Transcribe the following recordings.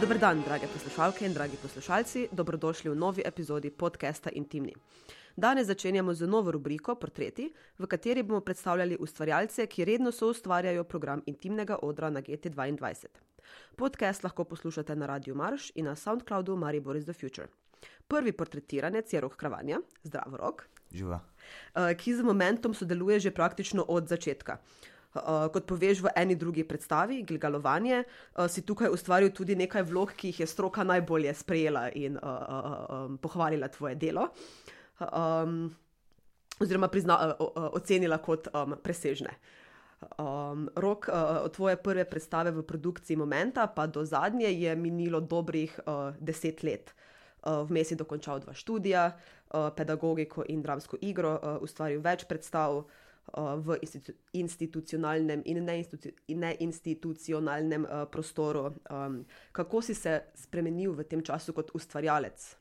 Dober dan, drage poslušalke in dragi poslušalci, dobrodošli v novi epizodi podcasta Intimni. Danes začenjamo z novo rubriko Portreti, v kateri bomo predstavljali ustvarjalce, ki redno so ustvarjajo program intimnega odra na GT2. Podcast lahko poslušate na Radiu Marš in na SoundCloudu Mari Boris the Future. Prvi portretiranec je Rok Kravanja, zdrav rok, Živa. eh, ki z momentom sodeluje že praktično od začetka. Uh, kot poveš v eni drugi predstavi, Gilgalovanje, uh, si tukaj ustvaril tudi nekaj vlog, ki jih je stroka najbolje sprejela in uh, uh, um, pohvalila tvoje delo, um, oziroma prizna, uh, uh, ocenila kot um, presežne. Um, rok uh, od tvoje prve predstave v produkciji Momenta pa do zadnje je minilo dobrih uh, deset let. Uh, Vmes je dokončal dva študija, uh, pedagogiko in dramsko igro, uh, ustvaril več predstav uh, v institu institucionalnem in neinstitu neinstitucionalnem uh, prostoru. Um, kako si se spremenil v tem času kot ustvarjalec?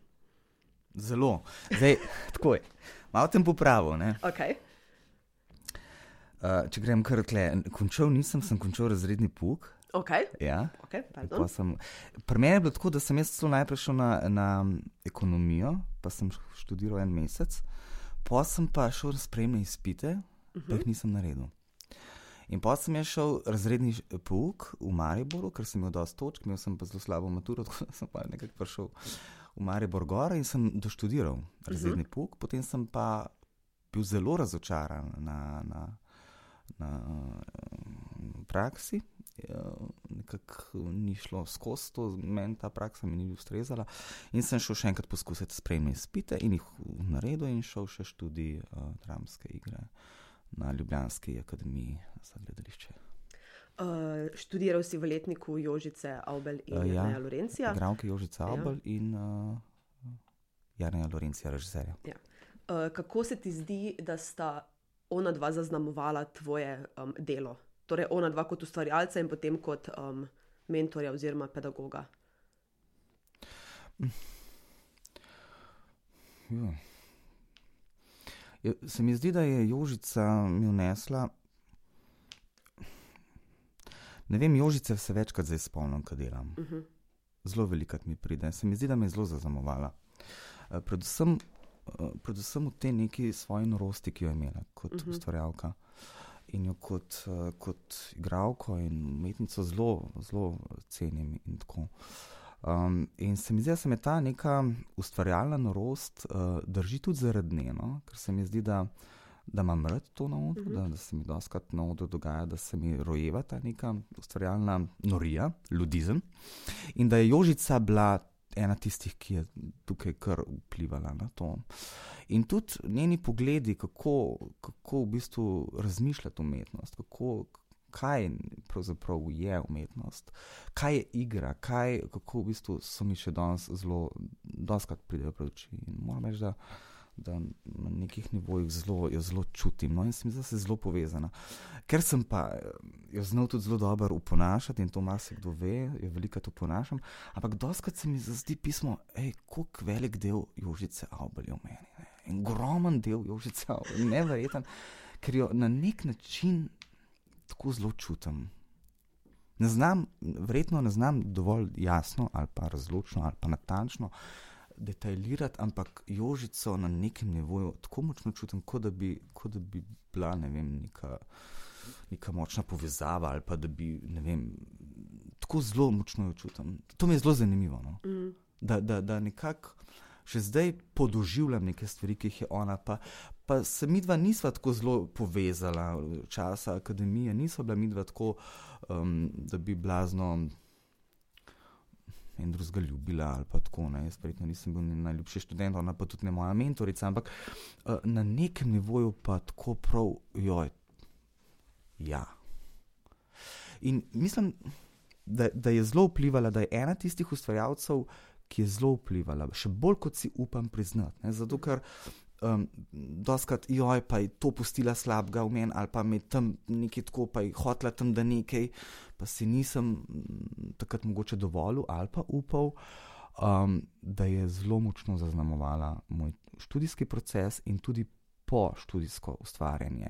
Zelo. Zdaj, tako je. Malo tem popravil. ne. Okay. Uh, če grem kar tle, končal nisem, sem končal razredni puk. Okay. Ja. Okay, sem, pri meni je bilo tako, da sem jaz celo najprej šel na, na ekonomijo, pa sem študiral en mesec, pa sem pa šel na spremne izpite, pa jih nisem naredil. In pa sem jaz šel razredni pouk v Mariboru, ker sem imel dosti točk, imel sem pa zelo slabo maturo, tako da sem pa nekako prišel v Maribor gor in sem doštudiral razredni pouk, potem sem pa bil zelo razočaran na, na, na praksi. eh, Nekako ni šlo skozi to, meni ta praksa mi ni ustrezala. In sem šel še enkrat poskusiti spremljati spite in jih naredil, in šel še študij uh, dramske igre na Ljubljanski akademiji za gledališče. Uh, študiral si v letniku Jožice Avbel in Uh, ja. ja. Lorencija. Igravke Jožica Ja. Abel in uh, Jarneja Lorencija, režiserja. Uh, kako se ti zdi, da sta ona dva zaznamovala tvoje um, delo? Torej, ona dva kot ustvarjalca in potem kot um, mentorja oziroma pedagoga. Ja. Ja, se mi zdi, da je Jožica mi vnesla. Ne vem, Jožice se večkrat zdaj spomnim, kaj delam. Uh -huh. Zelo velikrat mi pride. Se mi zdi, da me je zelo zaznamovala. Eh, Predvsem, eh, predvsem v tej neki svoji norosti, ki jo je imela kot uh Mhm. -huh. ustvarjalka. In jo kot, eh, kot igralko in umetnico zelo, zelo cenim. In, tako. Um, in se mi zdi, da se me ta neka ustvarjalna norost uh, drži tudi zaradi nje, no? ker se mi zdi, da, da imam rad to na odru, uh. -huh. da, da se mi doskrat na odru dogaja, da se mi rojeva ta neka ustvarjalna norija, ludizem. In da je Jožica bila ena tistih, ki je tukaj kar vplivala na to. In tudi njeni pogledi, kako, kako v bistvu razmišljati umetnost, kako, kaj pravzaprav je umetnost, kaj je igra, kaj, kako v bistvu so mi še danes zelo, doskrat pridejo pred oči. In moram reči, da, da na nekih nivojih zelo, jo zelo čutim. No, in se mi zdi, da se zelo povezana. Ker sem pa jo znal tudi zelo dobro uponašati in to marsikdo ve, jo veliko to ponašam, ampak doskrat se mi zdi pismo, hej, koliko velik del Jožice Avbel je v meni. Ne? En ogromen del Jožice Avbel, neverjeten, ker jo na nek način tako zelo čutim. Ne znam, verjetno ne znam dovolj jasno ali pa razločno ali pa natančno detaljirati, ampak Jožico na nekem nivoju tako močno čutim, kot da bi, kot da bi bila ne vem, neka, neka močna povezava ali pa da bi, ne vem, tako zelo močno jo čutim. To mi je zelo zanimivo. No? Mm. Da, da, da nekako še zdaj podoživljam neke stvari, ki jih je ona, pa, pa se mi dva nisva tako zelo povezala, časa akademije, nisva bila mi dva tako, um, da bi blazno en drugega ljubila ali pa tako. Ne. Jaz verjetno nisem bil najljubši študent, ona pa tudi ne moja mentorica, ampak uh, na nekem nivoju pa tako prav, joj, ja. In mislim, da, da je zelo vplivala, da je ena tistih ustvarjalcev, ki je zelo vplivala, še bolj kot si upam priznati. Ne? Zato, ker um, doskrat, joj, pa je to pustila slabega v meni, ali pa me tam nekaj tako, pa je hotla tam da nekaj, pa si nisem mm, takrat mogoče dovolil ali pa upal. Um, da je zelo močno zaznamovala moj študijski proces in tudi po študijsko ustvarjanje.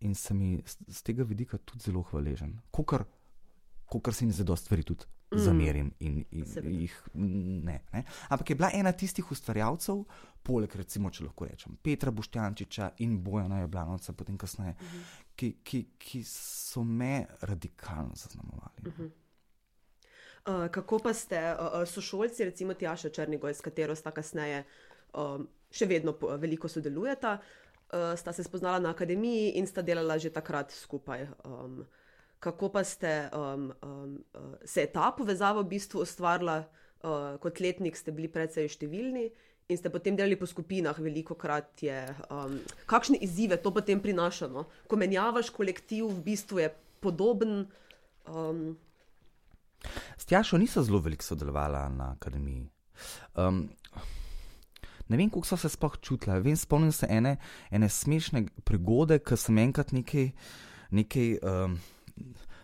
In sem ji z, z tega vidika tudi zelo hvaležen. Kot se jim zelo stvari tudi mm. zamerim in, in jih ne, ne. Ampak je bila ena tistih ustvarjalcev, poleg recimo, če lahko rečem, Petra Boštjančiča in Bojana Jablanovca, potem kasneje, mm -hmm. ki, ki, ki so me radikalno zaznamovali. Mm -hmm. Uh, kako pa ste uh, sošolci, recimo Tjaša Črnigoj, s katero sta kasneje um, še vedno po, veliko sodelujeta, uh, sta se spoznala na akademiji in sta delala že takrat skupaj. Um, kako pa ste, um, um, uh, se je ta povezava v bistvu ustvarila, uh, kot letnik ste bili precej številni in ste potem delali po skupinah, veliko krat je. Um, kakšne izzive to potem prinaša? No? Ko menjavaš kolektiv, v bistvu je podoben. Um, S Tjašo niso zelo veliko sodelovala na akademiji. Um, ne vem, kako so se sploh čutila. Vem, spomnim se ene, ene smešne prigode, ki sem enkrat nekaj. nekaj um,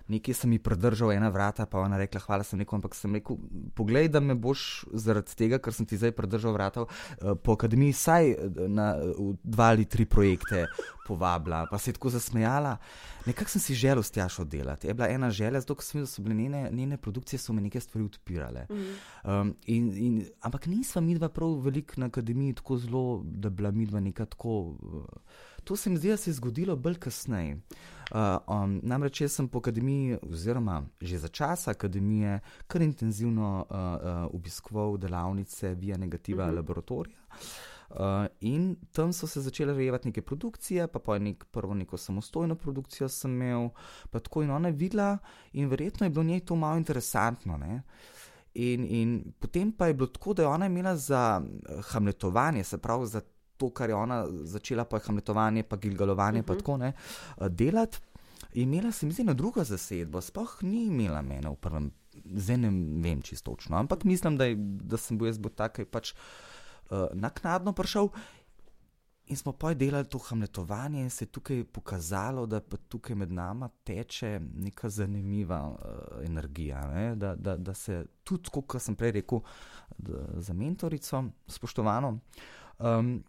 nekaj sem ji pridržal, ena vrata, pa ona rekla: Hvala, sem rekel, ampak sem rekel: Poglej, da me boš zaradi tega, ker sem ti zdaj pridržal vrata, eh, po akademiji vsaj eh, na dva ali tri projekte povabila. Pa se je tako zasmejala. Nekako sem si želel s Tjašo delati. Je bila ena želja, zato sem videl, da so bile njene, njene produkcije, so me nekaj stvari odpirale. Mm. Um, in, in, ampak nisva midva prav veliko na akademiji, tako zelo, da bi bila midva nekako tako. Uh, to se mi zdi, da se je zgodilo bolj kasneje. Uh, um, namreč jaz sem po akademiji, oziroma že za čas akademije, kar intenzivno uh, uh, obiskoval delavnice via negativa uh mhm. -huh. laboratorija. Uh, in tam so se začele rejevati neke produkcije, pa pa nek, prvo neko samostojno produkcijo sem imel, pa tako in ona je videla, in verjetno je bilo njej to malo interesantno. In, in potem pa je bilo tako, da je ona imela za hamletovanje, se pravi za to, kar je ona začela, pa je hamletovanje, pa gilgalovanje, uh -huh. pa mhm. tako ne, eh, delati. Imela sem zelo drugo zasedbo, sploh ni imela mene v prvem, zdaj ne vem čisto točno, ampak mislim, da, je, da sem bil jaz bo tako pač uh, naknadno prišel. In smo pa delali to hamletovanje, in se je tukaj pokazalo, da pa tukaj med nami teče neka zanimiva uh, energija. Da, da, da se tudi, kot sem prej rekel, za mentorico, spoštovano, um,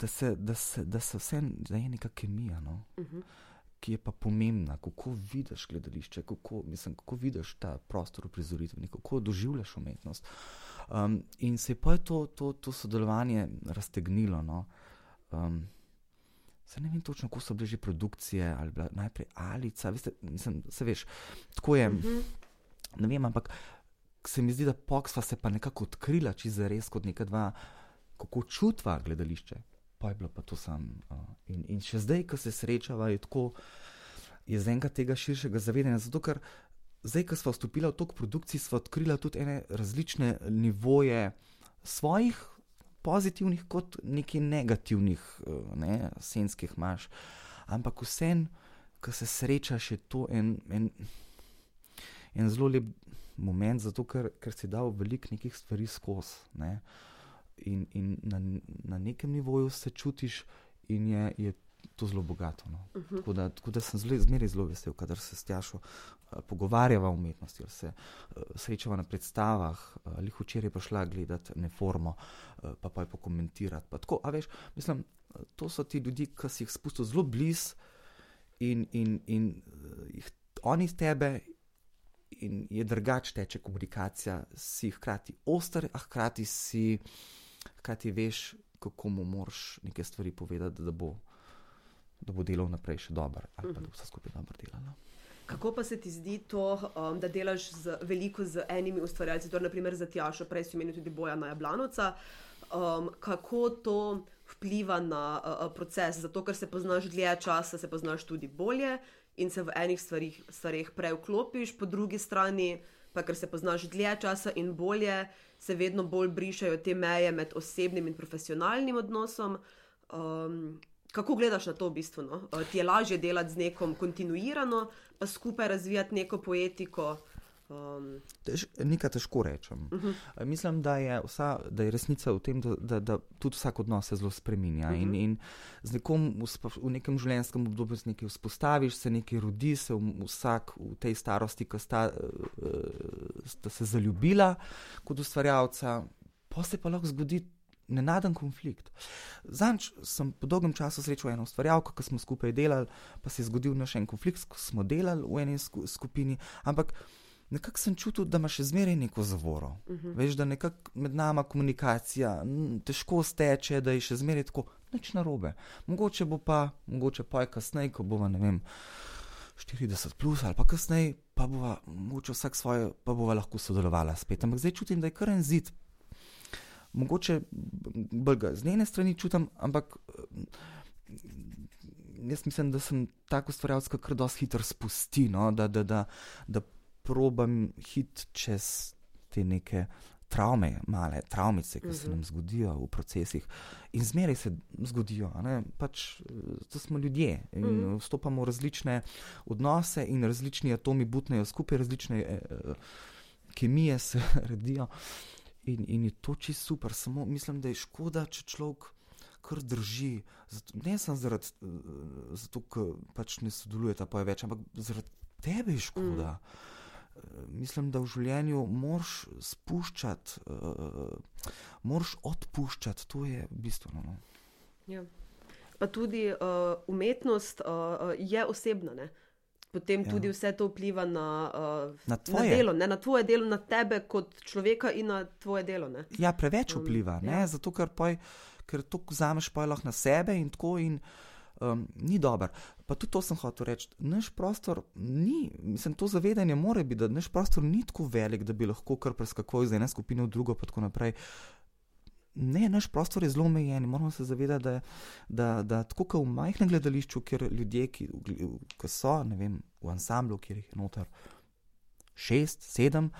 da se, da se, da se vse, da je neka kemija, no? uh mhm. -huh. ki je pa pomembna, kako vidiš gledališče, kako, mislim, kako vidiš ta prostor v prizoritvi, kako doživljaš umetnost. Um, in se je pa to, to, to sodelovanje raztegnilo. No? Um, Se ne vem točno, kako so bile že produkcije, ali bila najprej Alica, veste, mislim, se veš, tako je. Uh mhm. -huh. Ne vem, ampak se mi zdi, da Poksva se pa nekako odkrila, če za res kot neka dva, kako čutva gledališče pa je bilo pa to sam. Uh, in, in še zdaj, ko se srečava, je tako, je z enega tega širšega zavedanja. Zato, ker zdaj, ko smo vstopili v tok produkcij, smo odkrili tudi ene različne nivoje svojih pozitivnih, kot neki negativnih, uh, ne, senskih maš. Ampak vsem, ko se srečaš, je to en, en, en zelo lep moment, zato ker, ker si dal veliko nekih stvari skozi. Ne in, in na, na nekem nivoju se čutiš, in je, je to zelo bogato. No. Uh -huh. tako, da, tako da sem zmeraj zelo vesel, kadar se s Tjašo uh, pogovarjava o umetnosti, ali se uh, srečava na predstavah, ali uh, včeraj pa šla gledati neformo, uh, pa pa je pokomentirati. Pa tako, veš, mislim, to so ti ljudje, ki si jih spustil zelo blizu in, in, in uh, jih oni z tebe. In je drugače teče komunikacija, si hkrati oster, a hkrati si uh, kaj ti veš, kako mu moraš neke stvari povedati, da bo, da bo delal naprej še dobro, ali pa da bo vse skupaj dobro delalo. Kako pa se ti zdi to, um, da delaš z, veliko z enimi ustvarjalci, torej naprimer za Tjašo, prej si imel tudi boja na Jablanovca, um, kako to vpliva na uh, proces, zato ker se poznaš dlje časa, se poznaš tudi bolje in se v enih stvarih, stvarih prej vklopiš, po drugi strani pa ker se poznaš dlje časa in bolje, se vedno bolj brišajo te meje med osebnim in profesionalnim odnosom. Um, kako gledaš na to v bistvu? No? Uh, ti je lažje delati z nekom kontinuirano, pa skupaj razvijati neko poetiko. Um, Tež, nekaj težko rečem. Uh -huh. Mislim, da je, vsa, da je resnica v tem, da, da, da tudi vsak odnos se zelo spremenja. Uh -huh. in, in z nekom v, v nekem življenjskem obdobju se nekaj vzpostaviš, se nekaj rodi, se vsak v tej starosti, ki sta, uh, sta se zaljubila kot ustvarjalca, pa se pa lahko zgodi nenaden konflikt. Zanč sem po dolgem času srečal eno ustvarjalko, ki smo skupaj delali, pa se je zgodil naš en konflikt, ko smo delali v eni skupini, ampak nekako sem čutil, da ima še zmeraj neko zavoro. Uh -huh. Veš, da nekako med nami komunikacija težko steče, da je še zmeraj tako, nič narobe. Mogoče bo pa, mogoče pa je kasneje, ko bo, ne vem. 40 plus ali pa kasneje, pa bo mogoče vsak svoje, pa bo lahko sodelovala spet. Ampak zdaj čutim, da je kar en zid mogoče bolj ga z njene strani čutim, ampak jaz mislim, da sem tako stvarjalec, ki kar dosti hitro spusti, no? da, da, da, da probam hit čez te neke. Travme, male travmice, ki se nam mhm. zgodijo v procesih, in zmeraj se zgodijo. Pač, to smo ljudje in mhm. vstopamo v različne odnose, in različni atomi butnejo skupaj, različne eh, eh kemije se redijo. In, in je to čisto super, samo mislim, da je škoda, če človek kar drži. Zato, ne samo zaradi eh, ker pač ne sodeluje ta poje več, ampak zaradi tebe je škoda. Mm. Mislim, da v življenju moraš spuščati, uh, moraš odpuščati, to je bistveno. No. Ja. Pa tudi uh, umetnost uh, je osebna. Ne? potem ja. tudi vse to vpliva na, uh, na, na delo, ne? na tvoje delo, na tebe kot človeka in na tvoje delo. Ne? Ja, preveč um, vpliva, um, ja. zato ker, poj, ker to vzameš pa lahko na sebe in tako. In, Um, ni dobro. Pa tudi to sem hotel reči. Naš prostor ni, mislim, to zavedanje mora biti, da naš prostor ni tako velik, da bi lahko kar preskakoval iz ene skupine v drugo, pa tako naprej. Ne, naš prostor je zelo omejen. Moramo se zavedati, da, da, da tako kot v majhnem gledališču, kjer ljudje, ki, ki so vem, v ansamblu, kjer jih je noter šest, sedem,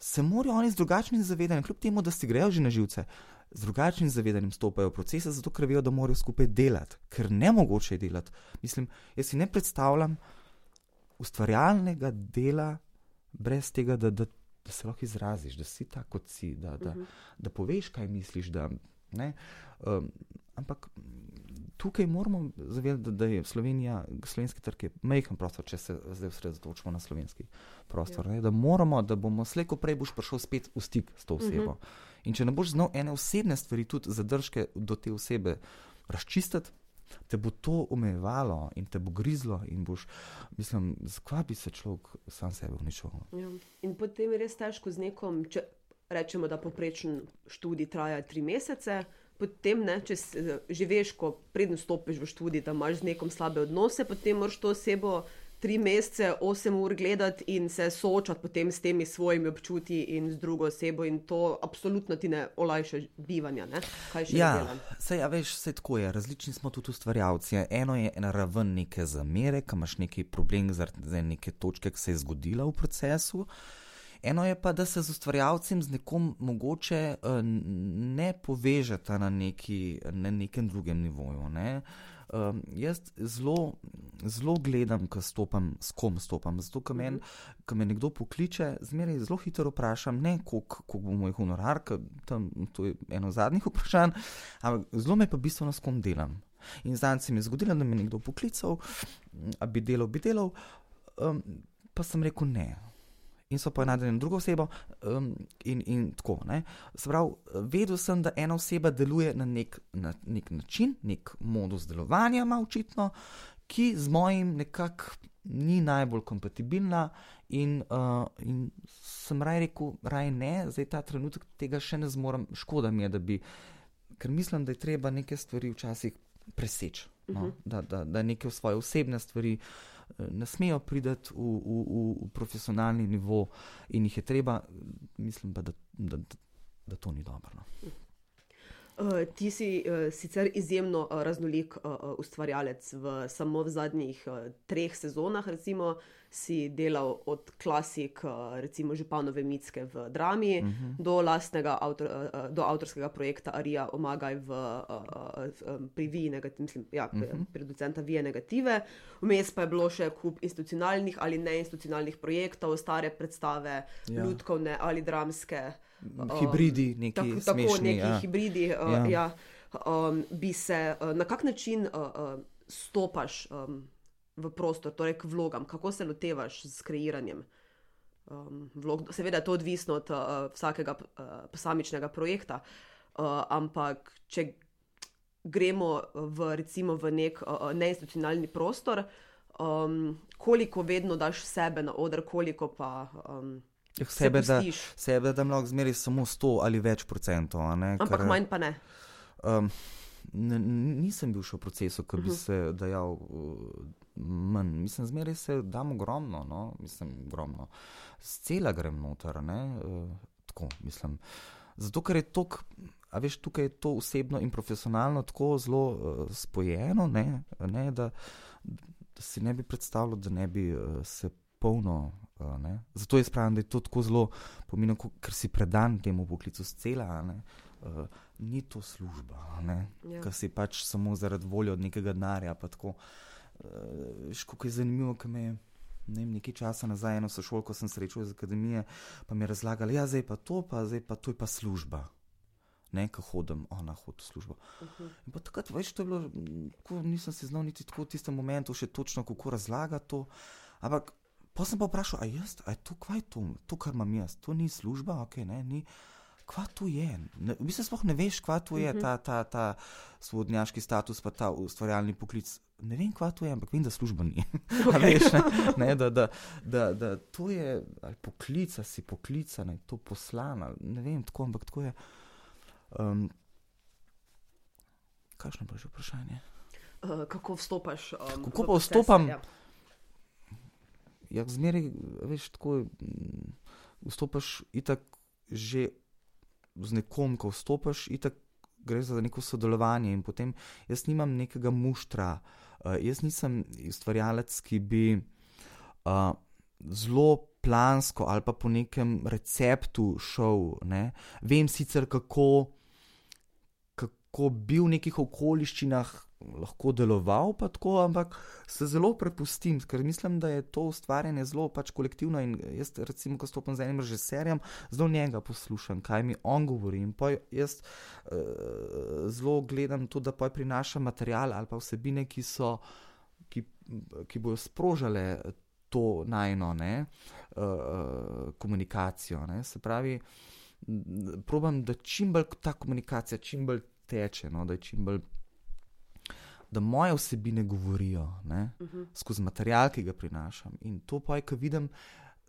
se morajo oni z drugačnim zavedanjem, kljub temu, da si grejo že na živce, z drugačnim zavedanjem stopajo v procese, zato ker vejo, da morajo skupaj delati, ker ne mogoče je delati. Mislim, jaz si ne predstavljam ustvarjalnega dela brez tega, da, da da se lahko izraziš, da si tako, kot si, da, da, uh mhm. -huh. da poveš, kaj misliš. Da, um, ampak tukaj moramo zavedati, da, da je Slovenija, slovenski trg, majhen prostor, če se zdaj osredotočimo na slovenski prostor. Ja. Da moramo, da bomo slejko prej boš prišel spet v stik s to osebo. Uh mhm. -huh. In če ne boš znal ene osebne stvari, tudi zadržke do te osebe razčistiti, te bo to omejevalo in te bo grizlo, in boš, mislim, zakaj bi se človek sam sebe uničil. Ja. In potem je res težko z nekom, če rečemo, da poprečen študij traja tri mesece. Potem, ne, če že veš, ko prednjo stopiš v študij, da imaš z nekom slabe odnose, potem moraš to osebo tri mesece, osem ur gledati in se soočati potem s temi svojimi občutki in z drugo osebo, in to absolutno ti ne olajša bivanja. Ne? Ja, se ja, veš, vse tako je. Različni smo tudi ustvarjalci. Eno je ena raven neke zamere, ki imaš neki problem zaradi neke točke, ki se je zgodila v procesu. Eno je pa, da se z ustvarjalcem z nekom mogoče uh, ne povežete na, neki, na nekem drugem nivoju. Ne? Uh, Um, jaz zelo, zelo gledam, ko stopam, s kom stopam. Zato, ko me, ko me nekdo pokliče, zmeraj zelo hitro vprašam, ne koliko bo moj honorar, tam, to je eno zadnjih vprašanj, ampak zelo me pa bistveno s kom delam. In zdaj se mi je zgodilo, da me je nekdo poklical, da bi delal, bi delal, um, pa sem rekel ne in so poenadili drugo osebo, um, in, in tako. Sprav, vedel sem, da ena oseba deluje na nek, na nek način, nek modus delovanja, ima očitno, ki z mojim nekako ni najbolj kompatibilna. In, uh, in sem raj rekel, raj ne, zdaj ta trenutek tega še ne zmorem, škoda mi je, da bi, ker mislim, da je treba neke stvari včasih preseči, no? uh mhm. -huh. da, da, da neke svoje osebne stvari ne smejo priti v, v, v, v profesionalni nivo in jih je treba, mislim pa, da, da, da, da to ni dobro. No. Uh, ti si uh, sicer izjemno uh, raznolik uh, ustvarjalec, v, samo v zadnjih uh, treh sezonah, recimo, uh, si delal od klasik, eh, recimo Županove Mitske v drami, uh mhm. -huh. do lastnega avtor, eh, do avtorskega projekta Arija Omagaj v, eh, pri Viji, mislim, ja, uh mhm. -huh. producenta Vije Negative. Vmes pa je bilo še kup institucionalnih ali neinstitucionalnih projektov, stare predstave, ja. ljudkovne ali dramske. Hibridi, neki tako, smešni, tako neki ja. hibridi. Uh, ja. Ja. Um, bi se, uh, na kak način uh, uh, stopaš? Um, v prostor, torej k vlogam, kako se lotevaš s kreiranjem um, vlog. Seveda je to odvisno od uh, vsakega uh, posamičnega projekta. uh, ampak če gremo v, recimo, v nek uh, neinstitucionalni prostor, um, koliko vedno daš sebe na oder, koliko pa. Um, Sebe da, sebe da lahko zmeri samo 100 ali več procentov. Ampak kar, manj pa ne. Um, ne. Nisem bil še v procesu, ki bi uh mhm. -huh. se dajal uh, manj. Mislim, zmeri se dam ogromno, no? mislim, ogromno. Scela grem noter, uh, tako mislim. Zato, ker je to, a veš, tukaj je to osebno in profesionalno tako zelo uh, spojeno, ne? Ne? Da, da si ne bi predstavljal, da ne bi uh, se polno. Uh, Zato jaz pravim, da je to tako zelo pomembno, ker si predan temu poklicu scela. Uh, ni to služba, ja. ki si pač samo zaradi volje od nekega denarja. Uh, Škoda je zanimivo, ker me je ne vem, nekaj časa nazaj eno sošolko sem srečal iz akademije, pa mi je razlagala, ja, je pa to, pa zdaj pa to je pa služba. Ne, ko hodim, ona hodi v službo. Uh -huh. In takrat, veš, to je bilo, ko nisem se znal niti tako v tistem momentu še točno, kako razlagati to. Ampak pa sem pa vprašal, a jaz, a je to, kaj je to, to, kar imam jaz, to ni služba, ok, ne, ni. Kva to je? Ne, v bistvu sploh ne veš, kva to je, uh -huh. ta, ta, ta svobodnjaški status, pa ta ustvarjalni poklic ne vem, kva to je, ampak vem, da služba ni. Okay. Veš, ne, ne, da, da, da, da to je poklica, si poklica, ne, to poslana. Ne vem, tako, ampak tako je. Um, Kakšno pa že vprašanje? Uh, kako vstopaš? Um, kako pa vstopam? Ja, ja zmeraj, veš, tako mm, vstopaš itak že z nekom, ko vstopaš, itak gre za neko sodelovanje in potem jaz nimam nekega muštra. Uh, jaz nisem ustvarjalec, ki bi uh, zelo plansko ali pa po nekem receptu šel. Ne? Vem sicer, kako, kako bi v nekih okoliščinah lahko deloval, pa tako, ampak se zelo prepustim, ker mislim, da je to ustvarjanje zelo pač kolektivno. In jaz, recimo, ko stopim z enim režiserjem, zelo njega poslušam, kaj mi on govori. In pa jaz uh, zelo gledam to, da pa prinaša material ali pa vsebine, ki so, ki bojo sprožile. To najno ne, uh, komunikacijo. Ne. Se pravi, probujem, da čim bolj ta komunikacija čim bolj teče, no, da je čim bolj da moje vsebine govorijo uh -huh. skozi material, ki ga prinašam. In to pa je, ko vidim,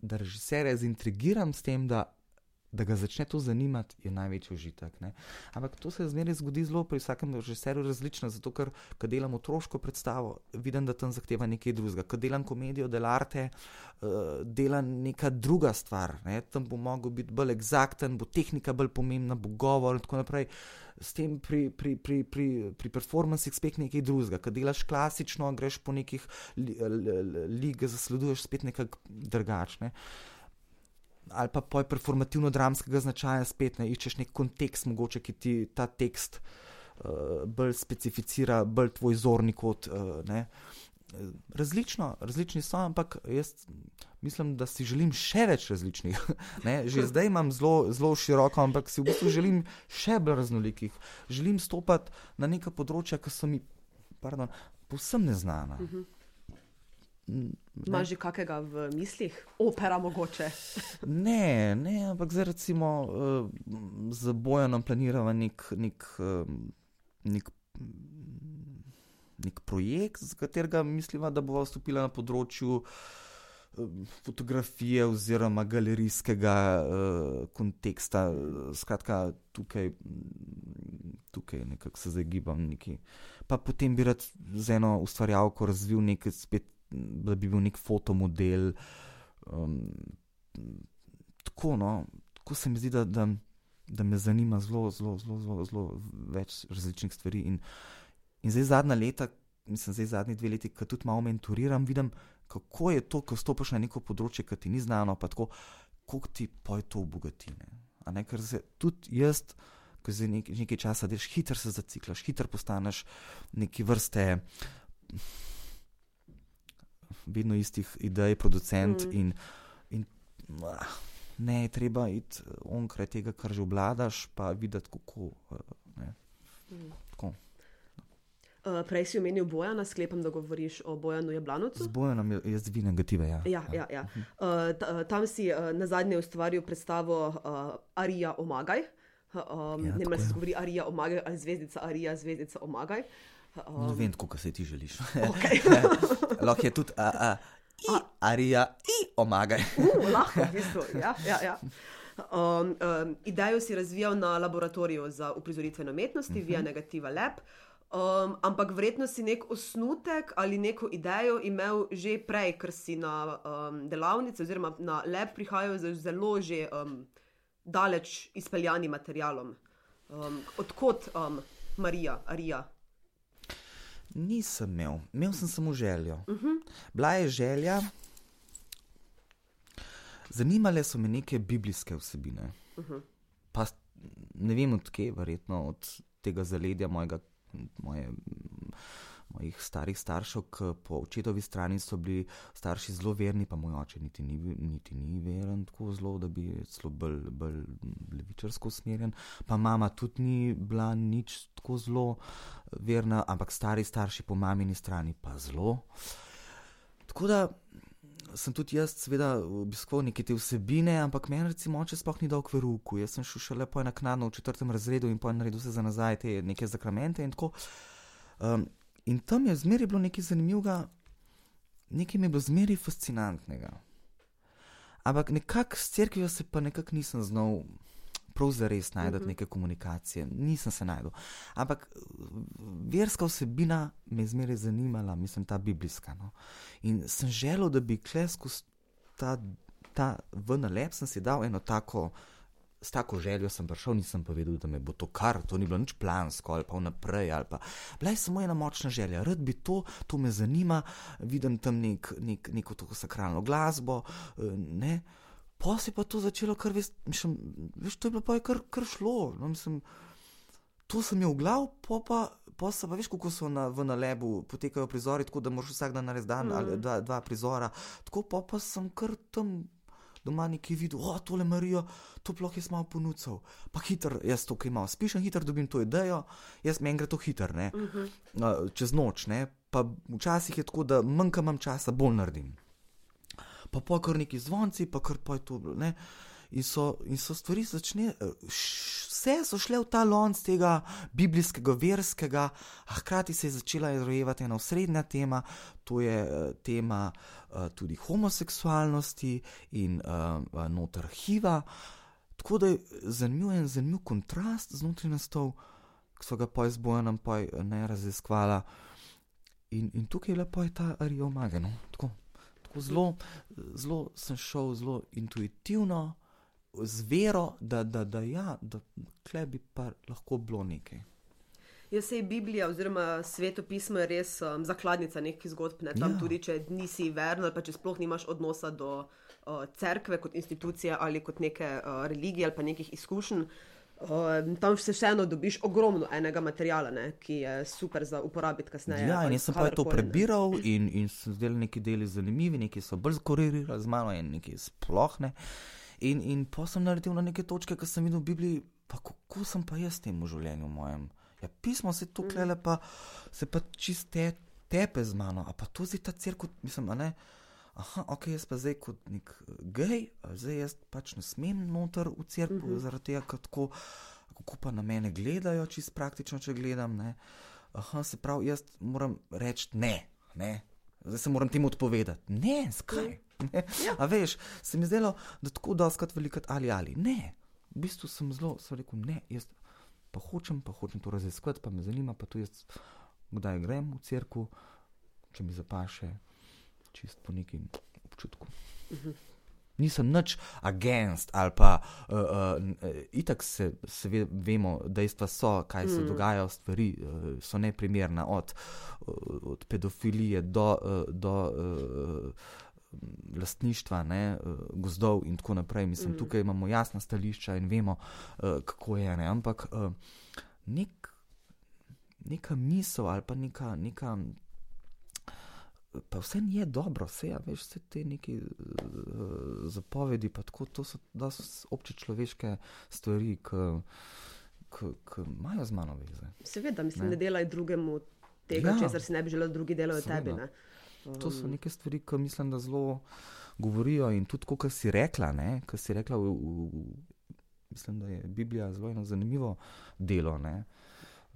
da režiserje zaintrigiram s tem, da da ga začne to zanimati, je največji užitek. Ne? Ampak to se zmeraj zgodi zelo pri vsakem režiserju različno, zato ker, ko delam otroško predstavo, vidim, da tam zahteva nekaj drugega. Ko delam komedijo delarte, uh, eh, delam neka druga stvar. Ne? Tam bo mogel biti bolj eksakten, bo tehnika bolj pomembna, bo govor in tako naprej. S tem pri, pri, pri, pri, pri performancih spet nekaj drugega. Ko delaš klasično, greš po nekih ligah, zasleduješ spet nekaj drugačnega ali pa poj performativno-dramskega značaja, spet ne iščeš nek kontekst, mogoče ki ti ta tekst uh, bolj specificira, bolj tvoj zorni kot. Uh, Različno, različni so, ampak jaz mislim, da si želim še več različnih. Ne? Že zdaj imam zelo, zelo široko, ampak si v bistvu želim še bolj raznolikih. Želim stopiti na neka področja, ki so mi, pardon, povsem neznana. Uh mhm. -huh. Imaš že kakega v mislih, opera mogoče? ne, ne, ampak zdaj recimo uh, za bojem planiramo nek, nek, uh, nek, nek projekt, z katerega mislimo, da bo vstopila na področju. Fotografije oziroma galerijskega uh, konteksta, skratka, tukaj, tukaj nekako se zdaj gibam. Neki. Pa potem bi rad z eno ustvarjalko razvil nekaj spet da bi bil nek fotomodel. Um, tako, no, tako se mi zdi, da, da, da me zanima zelo, zelo, zelo, zelo, zelo več različnih stvari. In, in zdaj zadnja leta, mislim, zdaj zadnji dve leti, ki tudi malo mentoriram, vidim, kako je to, ko stopiš na neko področje, ki ti ni znano, pa tako, kako ti poj to obogatine. Ker se tudi jaz. Ko že nekaj časa delaš, hitro se zaciklaš, hitro postaneš neki vrste vedno istih idej, producent. Mm. In, in ah, ne, treba iti onkraj tega, kar že obladaš, pa videti, kako. Eh, mm. Uh, prej si omenil Bojana, sklepam, da govoriš o Bojanu Jablanocu. Z Bojanom je zdaj negative. Ja. Ja, ja, ja. Uh, tam si uh, na zadnje ustvaril predstavo uh, Arija Omagaj. Um, Ja, ne vem, tako ali je. se govori Arija omagaj ali zvezdica Arija, zvezdica omagaj. Um, Ne vem, kako se ti želiš. Okay. Lahko je tudi, a, a, i, arija, i, omagaj. Uh, lahko, v bistvu. Ja, ja, ja. Um, um, idejo si razvijal na laboratoriju za uprizoritvene umetnosti, uh -huh. via negativa lab. Um, ampak verjetno si nek osnutek ali neko idejo imel že prej, ker si na um, delavnici oziroma na lab prihajal z zelo že um, daleč izpeljanim materialom. Um, odkot um, Marija, Arija? Nisem imel, imel sem samo željo. Uh -huh. Bila je želja, zanimale so me neke biblijske vsebine. Uh -huh. Pa ne vem odkje, verjetno od tega zaledja mojega, moje, mojih starih staršev, ki po očetovi strani so bili starši zelo verni, pa moj oče niti ni, niti ni veren tako zelo, da bi celo bolj, bolj levičarsko usmerjen. Pa mama tudi ni bila nič tako zelo verna, ampak stari starši po mamini strani pa zelo. Tako da sem tudi jaz, seveda, obiskoval neke te vsebine, ampak meni recimo oče sploh ni dal k veruku. Jaz sem šel šele po enaknadno v četrtem razredu in po naredil se za nazaj te neke zakramente in tako. Um, in tam je zmeraj bilo nekaj zanimivega, nekaj mi je bilo zmeraj fascinantnega. Ampak nekako s cerkvijo se pa nekako nisem znal prav zares najti Mhm. neke komunikacije, nisem se najdel. Ampak verska vsebina me je zmeraj zanimala, mislim, ta biblijska. No. In sem želel, da bi klesko ta, ta VNLEP sem si dal eno tako. S tako željo sem prišel, nisem pa vedel, da me bo to kar, to ni bilo nič plansko ali pa vnaprej. Ali pa. Bila je samo ena močna želja, rad bi to, to me zanima, vidim tam nek, nek, neko tako sakralno glasbo. eh, Ne. Pa se je pa to začelo, kar veš, mislim, veš to je bilo pa je kar, kar šlo. No, mislim, to sem imel v glavu, pa pa. Pa se pa veš, kako so na, v nalebu potekajo prizori, tako da moraš vsak dan narediti dan mm. ali dva, dva prizora. Tako pa, pa sem kar tam doma nekaj videl, o, tole Marijo, to ploh jaz malo ponudil. Pa hiter, jaz to, ki imam, spišem hiter, dobim to idejo, jaz meni gre to hiter, ne, uh -huh. čez noč, ne, pa včasih je tako, da manj, ko imam časa, bolj naredim. Pa pa kar neki zvonci, pa kar pa je to, ne. In so, in so stvari začne, š- vse so šle v ta lonc tega biblijskega, verskega, a hkrati se je začela rojevati ena osrednja tema, to je eh, tema eh, tudi homoseksualnosti in uh, noter HIV-a. Tako da je zanimiv en zanimiv kontrast znotraj nastal, ki so ga poj z bojem poj ne raziskvala. In, in tukaj je lepo je ta Arijo Magano. Tako, tako zelo, zelo sem šel, zelo intuitivno, z vero, da, da, da, ja, da kle bi pa lahko bilo nekaj. Jaz se je Biblija oziroma svetopismo je res um, zakladnica nekih zgodb. Ne? Tam Ja. tudi, če nisi veren ali pa če sploh nimaš odnosa do uh, cerkve kot institucije ali kot neke uh, religije ali pa nekih izkušenj. Uh, tam se vseeno dobiš ogromno enega materijala, ne, ki je super za uporabiti kasneje. Ja, in jaz sem pa to prebiral in, in sem zdaj neki deli zanimivi, neki so bolj skorirali z mano in neki sploh ne. In, in pa sem naredil na neke točke, ki sem videl v Bibliji, pa kako sem pa jaz temu življenju mojem. Ja, pismo se tu klele, pa se pa čiste tepe z mano, a pa to zdaj ta crkva, mislim, a ne. Aha, ok, jaz pa zdaj kot nek eh, gej, zdaj jaz pač ne smem noter v cerkvu, uh -huh. zaradi tega, ker tako, kako pa na mene gledajo, čist praktično, če gledam. Ne. Aha, se pravi, jaz moram reči ne, ne. Zdaj se moram temu odpovedati. Ne, skaj. Ne. Ja. A veš, se mi zdelo, da tako doskrat velikrat ali ali. Ne, v bistvu sem zelo, sem rekel, ne, jaz pa hočem, pa hočem to raziskovati, pa me zanima, pa to jaz kdaj grem v cerkev, če mi zapaše, čist po nekem občutku. Nisem nič against ali pa uh, uh, itak se, se ve, vemo, dejstva so, kaj se mm. dogaja, stvari uh, so neprimerna, od, uh, od pedofilije do, uh, do uh, lastništva, ne, uh, gozdov in tako naprej. Mislim, mm. tukaj imamo jasna stališča in vemo, uh, kako je. Ne? Ampak uh, nek, neka misel ali pa neka. neka Pa vse je dobro, vse, ja, veš, vse te neke uh, zapovedi, pa tako, to so obče človeške stvari, ki imajo z mano veze. Seveda, mislim, Ne. ne, delaj drugemu tega, Ja. česar si ne bi želel, drugi delajo Seveda. tebi. Ne? To so neke stvari, ki mislim, da zelo govorijo in tudi, kot si rekla, ne, si rekla v, v, mislim, da je Biblija zelo eno zanimivo delo.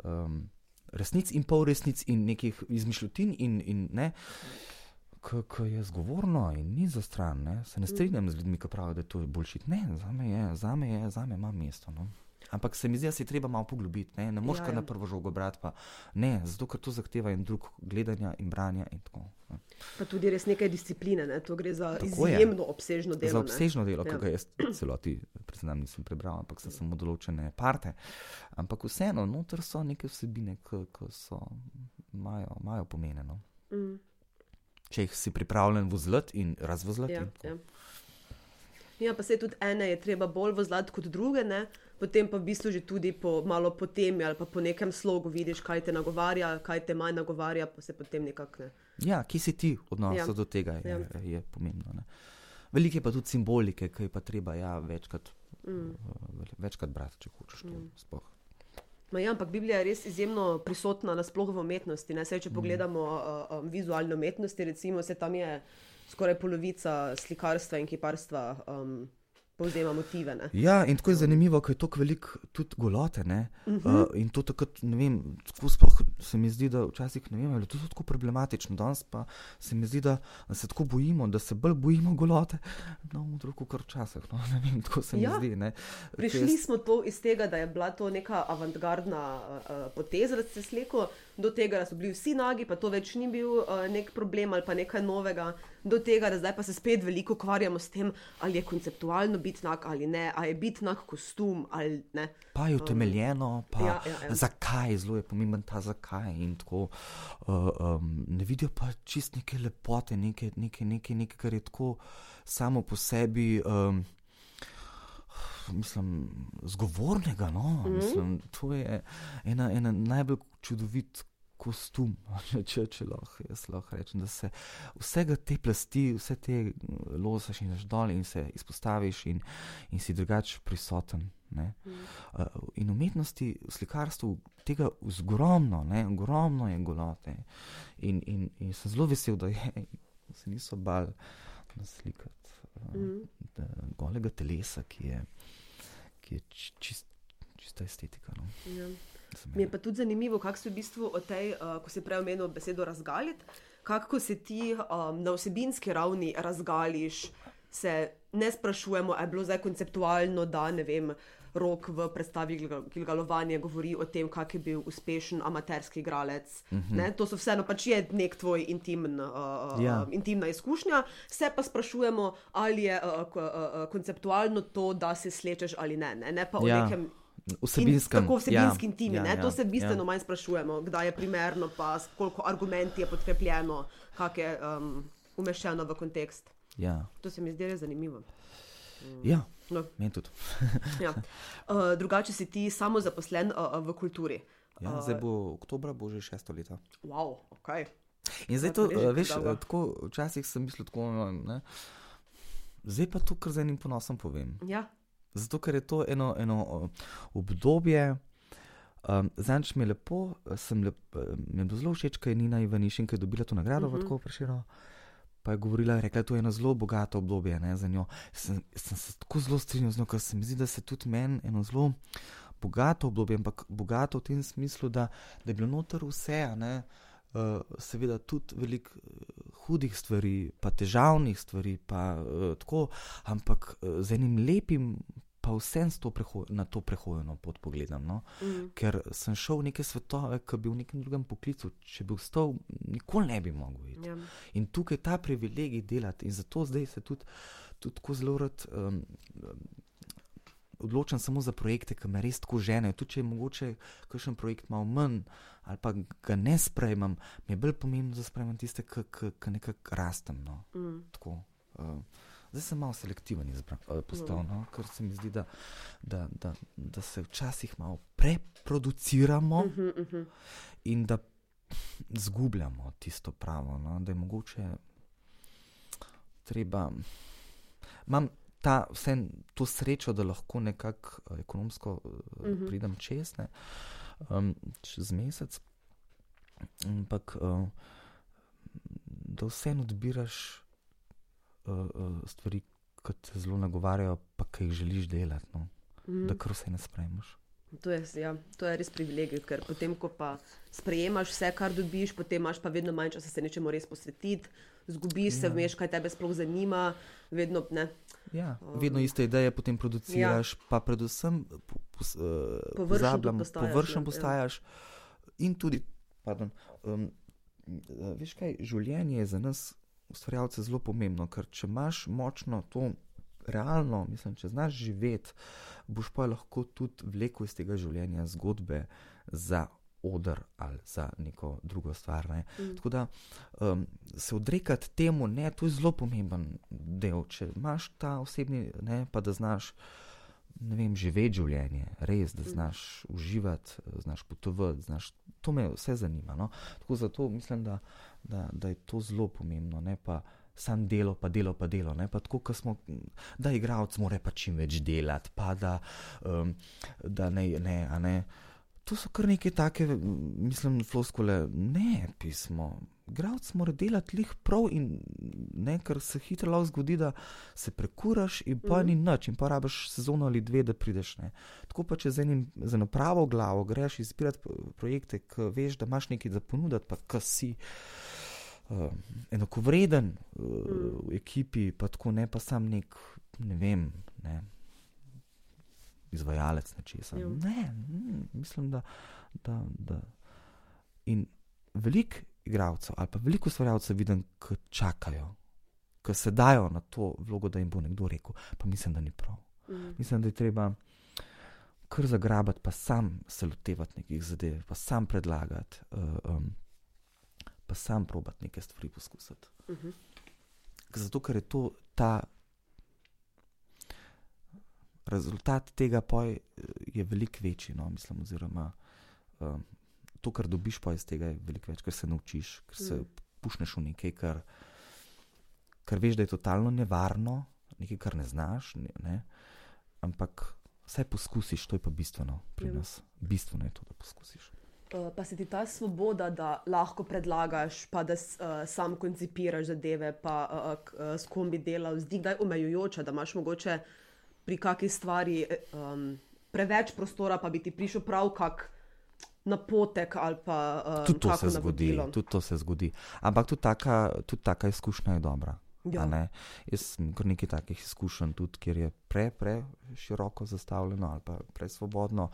Um, resnic in pol resnic in nekih izmišljotin in, in ne. Ki je zgovorno in ni za stran, ne? se ne strinjam z ljudmi, ki pravijo, da je to boljši. Ne, za me je, za me je, za me ima mesto. No? Ampak se mi zdi, da se je treba malo poglobiti, ne, ne moš ja, kar ja. na prvo žogo brati. Pa. Ne, zato ker to zahteva in drug gledanja in branja. In tako, pa tudi res nekaj discipline, ne? to gre za tako izjemno je. obsežno delo. Za obsežno delo, ja. ki ga jaz celoti, predvsem, nisem prebral, ampak sem samo določene parte. Ampak vseeno, noter so neke vsebine, ki imajo pomeneno. Mm. Če jih si pripravljen vozlati in razvozlati. Ja, ja. ja, pa se tudi ene je treba bolj vozlati kot druge. Ne? Potem pa v bistvu že tudi po, malo po temi ali pa po nekem slogu vidiš, kaj te nagovarja, kaj te manj nagovarja, pa se potem nekako ne. Ja, ki si ti odnos ja. do tega, je, ja. je pomembno. Ne. Veliko je pa tudi simbolike, ki je pa treba ja, večkrat, mm. uh, večkrat brati, če hočeš mm. sploh. Ma ja, ampak Biblija je res izjemno prisotna nasploh v umetnosti. Sej, če mm. pogledamo uh, um, vizualne umetnosti, recimo, se tam je skoraj polovica slikarstva in kiparstva. Um, povzema motive. Ne? Ja, in tako je zanimivo, ker je tako veliko tudi golote. Uh -huh. uh, in to takrat, ne vem, sploh se mi zdi, da včasih ne vem, ali je to tako problematično. Danes pa se mi zdi, da, se tako bojimo, da se bolj bojimo golote. No, v drugo, kar včasih. No, ne vem, tako se ja. mi zdi. Ne? Prišli jaz... smo to iz tega, da je bila to neka avantgardna uh, poteza, da se sleko do tega, da so bili vsi nagi, pa to več ni bil uh, nek problem ali pa nekaj novega, do tega, da zdaj pa se spet veliko ukvarjamo s tem, ali je konceptualno biti nag ali ne, ali je biti nag kostum ali ne. Pa je utemeljeno, pa ja, ja, ja. zakaj, zelo je pomemben ta zakaj. Tako, uh, um, ne vidijo pa čist neke lepote, nekaj, nekaj, nekaj, nekaj kar je tako samo po sebi. Um, Mislim, zgovornega. No? Mm -hmm. Mislim, to je ena, ena najbolj čudovit kostum, če, če lahko jaz lahko rečem. Da se vsega te plasti, vse te mm, losaš in dol in se izpostaviš in, in si drugače prisoten. Mm. Uh, in umetnosti, v slikarstvu tega ogromno, ogromno je golote. In, in, in sem zelo vesel, da, je, da se niso bal naslikati mm. golega telesa, ki je, ki je čist, čista estetika. No. Ja. Mi je pa tudi zanimivo, kako se v bistvu o tej, uh, ko si prej omenil besedo razgaliti, kako se ti um, na osebinski ravni razgališ. Se ne sprašujemo, ali je bilo zdaj konceptualno, da ne vem. Rok v predstavi Gilgalovanje govori o tem, kak je bil uspešen amaterski igralec. Uh mhm. -huh. To so vseeno pač je nek tvoj intimen, uh, ja. uh, intimna izkušnja. Se pa sprašujemo, ali je uh, uh, konceptualno to, da se slečeš ali ne. Ne, ne pa o ja. nekem vsebinskem. Tako vsebinskim ja, timi. Ja, ja, to se bistveno ja. manj sprašujemo, kdaj je primerno, pa koliko argumentov je podkrepljeno, kako je um, umeščeno v kontekst. Ja. To se mi zdi res zanimivo. Mm. Ja, no. meni tudi. ja. uh, drugače si ti samo zaposlen uh, v kulturi. Ja, uh, zdaj bo oktober, bo že šesto leto. Wow, okay. In zdaj to, uh, veš, uh, tako, včasih sem mislil tako, ne? zdaj pa to, kar z enim ponosom povem. Ja. Zato, ker je to eno, eno obdobje. Um, Zanč mi je lepo, sem lep, mi je zelo všeč, ker je Nina je dobila to nagrado, uh -huh. tako priširjeno. Pa je govorila, rekla, da je to eno zelo bogato obdobje ne, za njo. Sem, sem se tako zelo strinjal z njo, ker se mi zdi, da se tudi meni eno zelo bogato obdobje, ampak bogato v tem smislu, da, da je bilo noter vse, ne, uh, seveda tudi veliko hudih stvari, pa težavnih stvari, pa uh, tako, ampak uh, z enim lepim pa vsem na to prehodno pot pogledam. No? Mm. Ker sem šel v neke svetove, ki bi v nekem drugem poklicu, če bi vstal, nikoli ne bi mogel iti. Yeah. Ja. In tukaj je ta privilegij delati in zato zdaj se tudi, tudi tako zelo rad. Um, Odločam samo za projekte, ki me res tako ženejo. Tudi če je mogoče kakšen projekt malo manj ali pa ga ne sprejmem, mi je bolj pomembno, da sprejmem tiste, ki nekako rastem. No. Mm. Tako, uh, Zdaj sem malo selektiven, uh, postal, no, ker se mi zdi, da, da, da, da se včasih malo preproduciramo uh -huh, uh -huh. in da zgubljamo tisto pravo. No, da je mogoče treba. Imam ta, vse to srečo, da lahko nekako uh, ekonomsko uh, uh -huh. pridem čez, ne, um, čez mesec. Ampak, uh, da vseeno odbiraš stvari, ki te zelo nagovarjajo, pa ki jih želiš delati. No. mm. da kar vse ne sprejmeš. To je, ja, to je res privilegij, ker potem, ko pa sprejemaš vse, kar dobiš, potem imaš pa vedno manj časa se nečemu res posvetiti, zgubiš se, ja. veš, kaj te sploh zanima. Vedno, ja, um, vedno iste ideje potem produciraš, ja. pa predvsem po, po, uh, površen postajaš. Površen postajaš ja. In tudi, pardon, um, veš kaj, življenje je za nas, ustvarjalce, zelo pomembno, ker če imaš močno to realno, mislim, če znaš živeti, boš pa lahko tudi vlekel iz tega življenja zgodbe za odr ali za neko drugo stvar. Ne. Mm. Tako da um, se odrekati temu, ne, to je zelo pomemben del. Če imaš ta osebni, ne, pa da znaš. Ne vem, živeti življenje, res, da mm. znaš uživati, znaš potovati, znaš, to me vse zanima. No? Tako zato mislim, da, da, da je to zelo pomembno, ne pa sam delo, pa delo, pa delo. Pa tako, smo, da igralec mora pa čim več delati, pa da, um, da ne, ne, ne. To so kar neke take, mislim, floskole, ne pismo. Gravc mora delati lih prav in ne, ker se hitro lahko zgodi, da se prekuraš in pa mm. ni nič in pa rabiš sezono ali dve, da prideš. Ne. Tako pa če z, enim, z eno pravo glavo greš izbirati projekte, ki veš, da imaš nekaj za ponuditi, pa kasi. Uh, uh, enakovreden uh, mm. v ekipi, pa tako ne pa sam nek, ne vem, ne, izvajalec nečesa. Ja. Ne, mm, mislim, da. da, da. In veliko igralcev ali pa veliko ustvarjalcev vidim, ki čakajo, ki se dajo na to vlogo, da jim bo nekdo rekel, pa mislim, da ni prav. Mm. Mislim, da je treba. Kar zagrabati, pa sam se lotevati nekih zadev, pa sam predlagati. Uh, um, pa sam probat nekaj stvari poskusiti. Mhm. -huh. Zato, ker je to ta rezultat tega, je veliko večji. No, mislim, oziroma, um, to, kar dobiš iz tega, je veliko več, ker se naučiš, ker se uh. -huh. pušneš v nekaj, kar, kar veš, da je totalno nevarno, nekaj, kar ne znaš. Ne, ne, ampak vse poskusiš, to je pa bistveno pri uh. -huh. nas. Bistveno je to, da poskusiš. Eh, pa se ti ta svoboda, da lahko predlagaš, pa da uh, sam koncipiraš zadeve, pa uh, uh, s kom bi delal, zdi kdaj omejujoče, da imaš mogoče pri kakšni stvari um, preveč prostora, pa bi ti prišel prav kak. Napotek ali pa um, tudi to se zgodi, tudi to se zgodi. Ampak tudi taka, tudi taka izkušnja je dobra. Ja. Jaz sem kar nekaj takih izkušenj, tudi kjer je pre, pre široko zastavljeno ali pa presvobodno.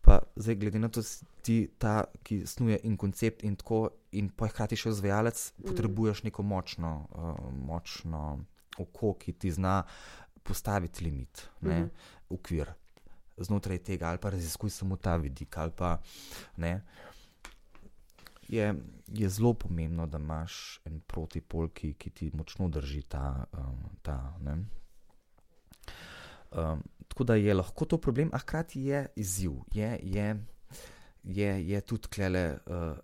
Pa zdaj, glede na to, ti ta, ki snuje in koncept in tako, in pa hkrati še zvajalec, mm. potrebuješ neko močno, uh, močno oko, ki ti zna postaviti limit, ne, mm -hmm. ukvir znotraj tega, ali pa raziskuj samo ta vidik, ali pa ne je, je zelo pomembno, da imaš en protipol, ki, ki ti močno drži ta. Um, ta um, tako da je lahko to problem, a hkrati je izziv. Je, je, je, je tudi klele uh,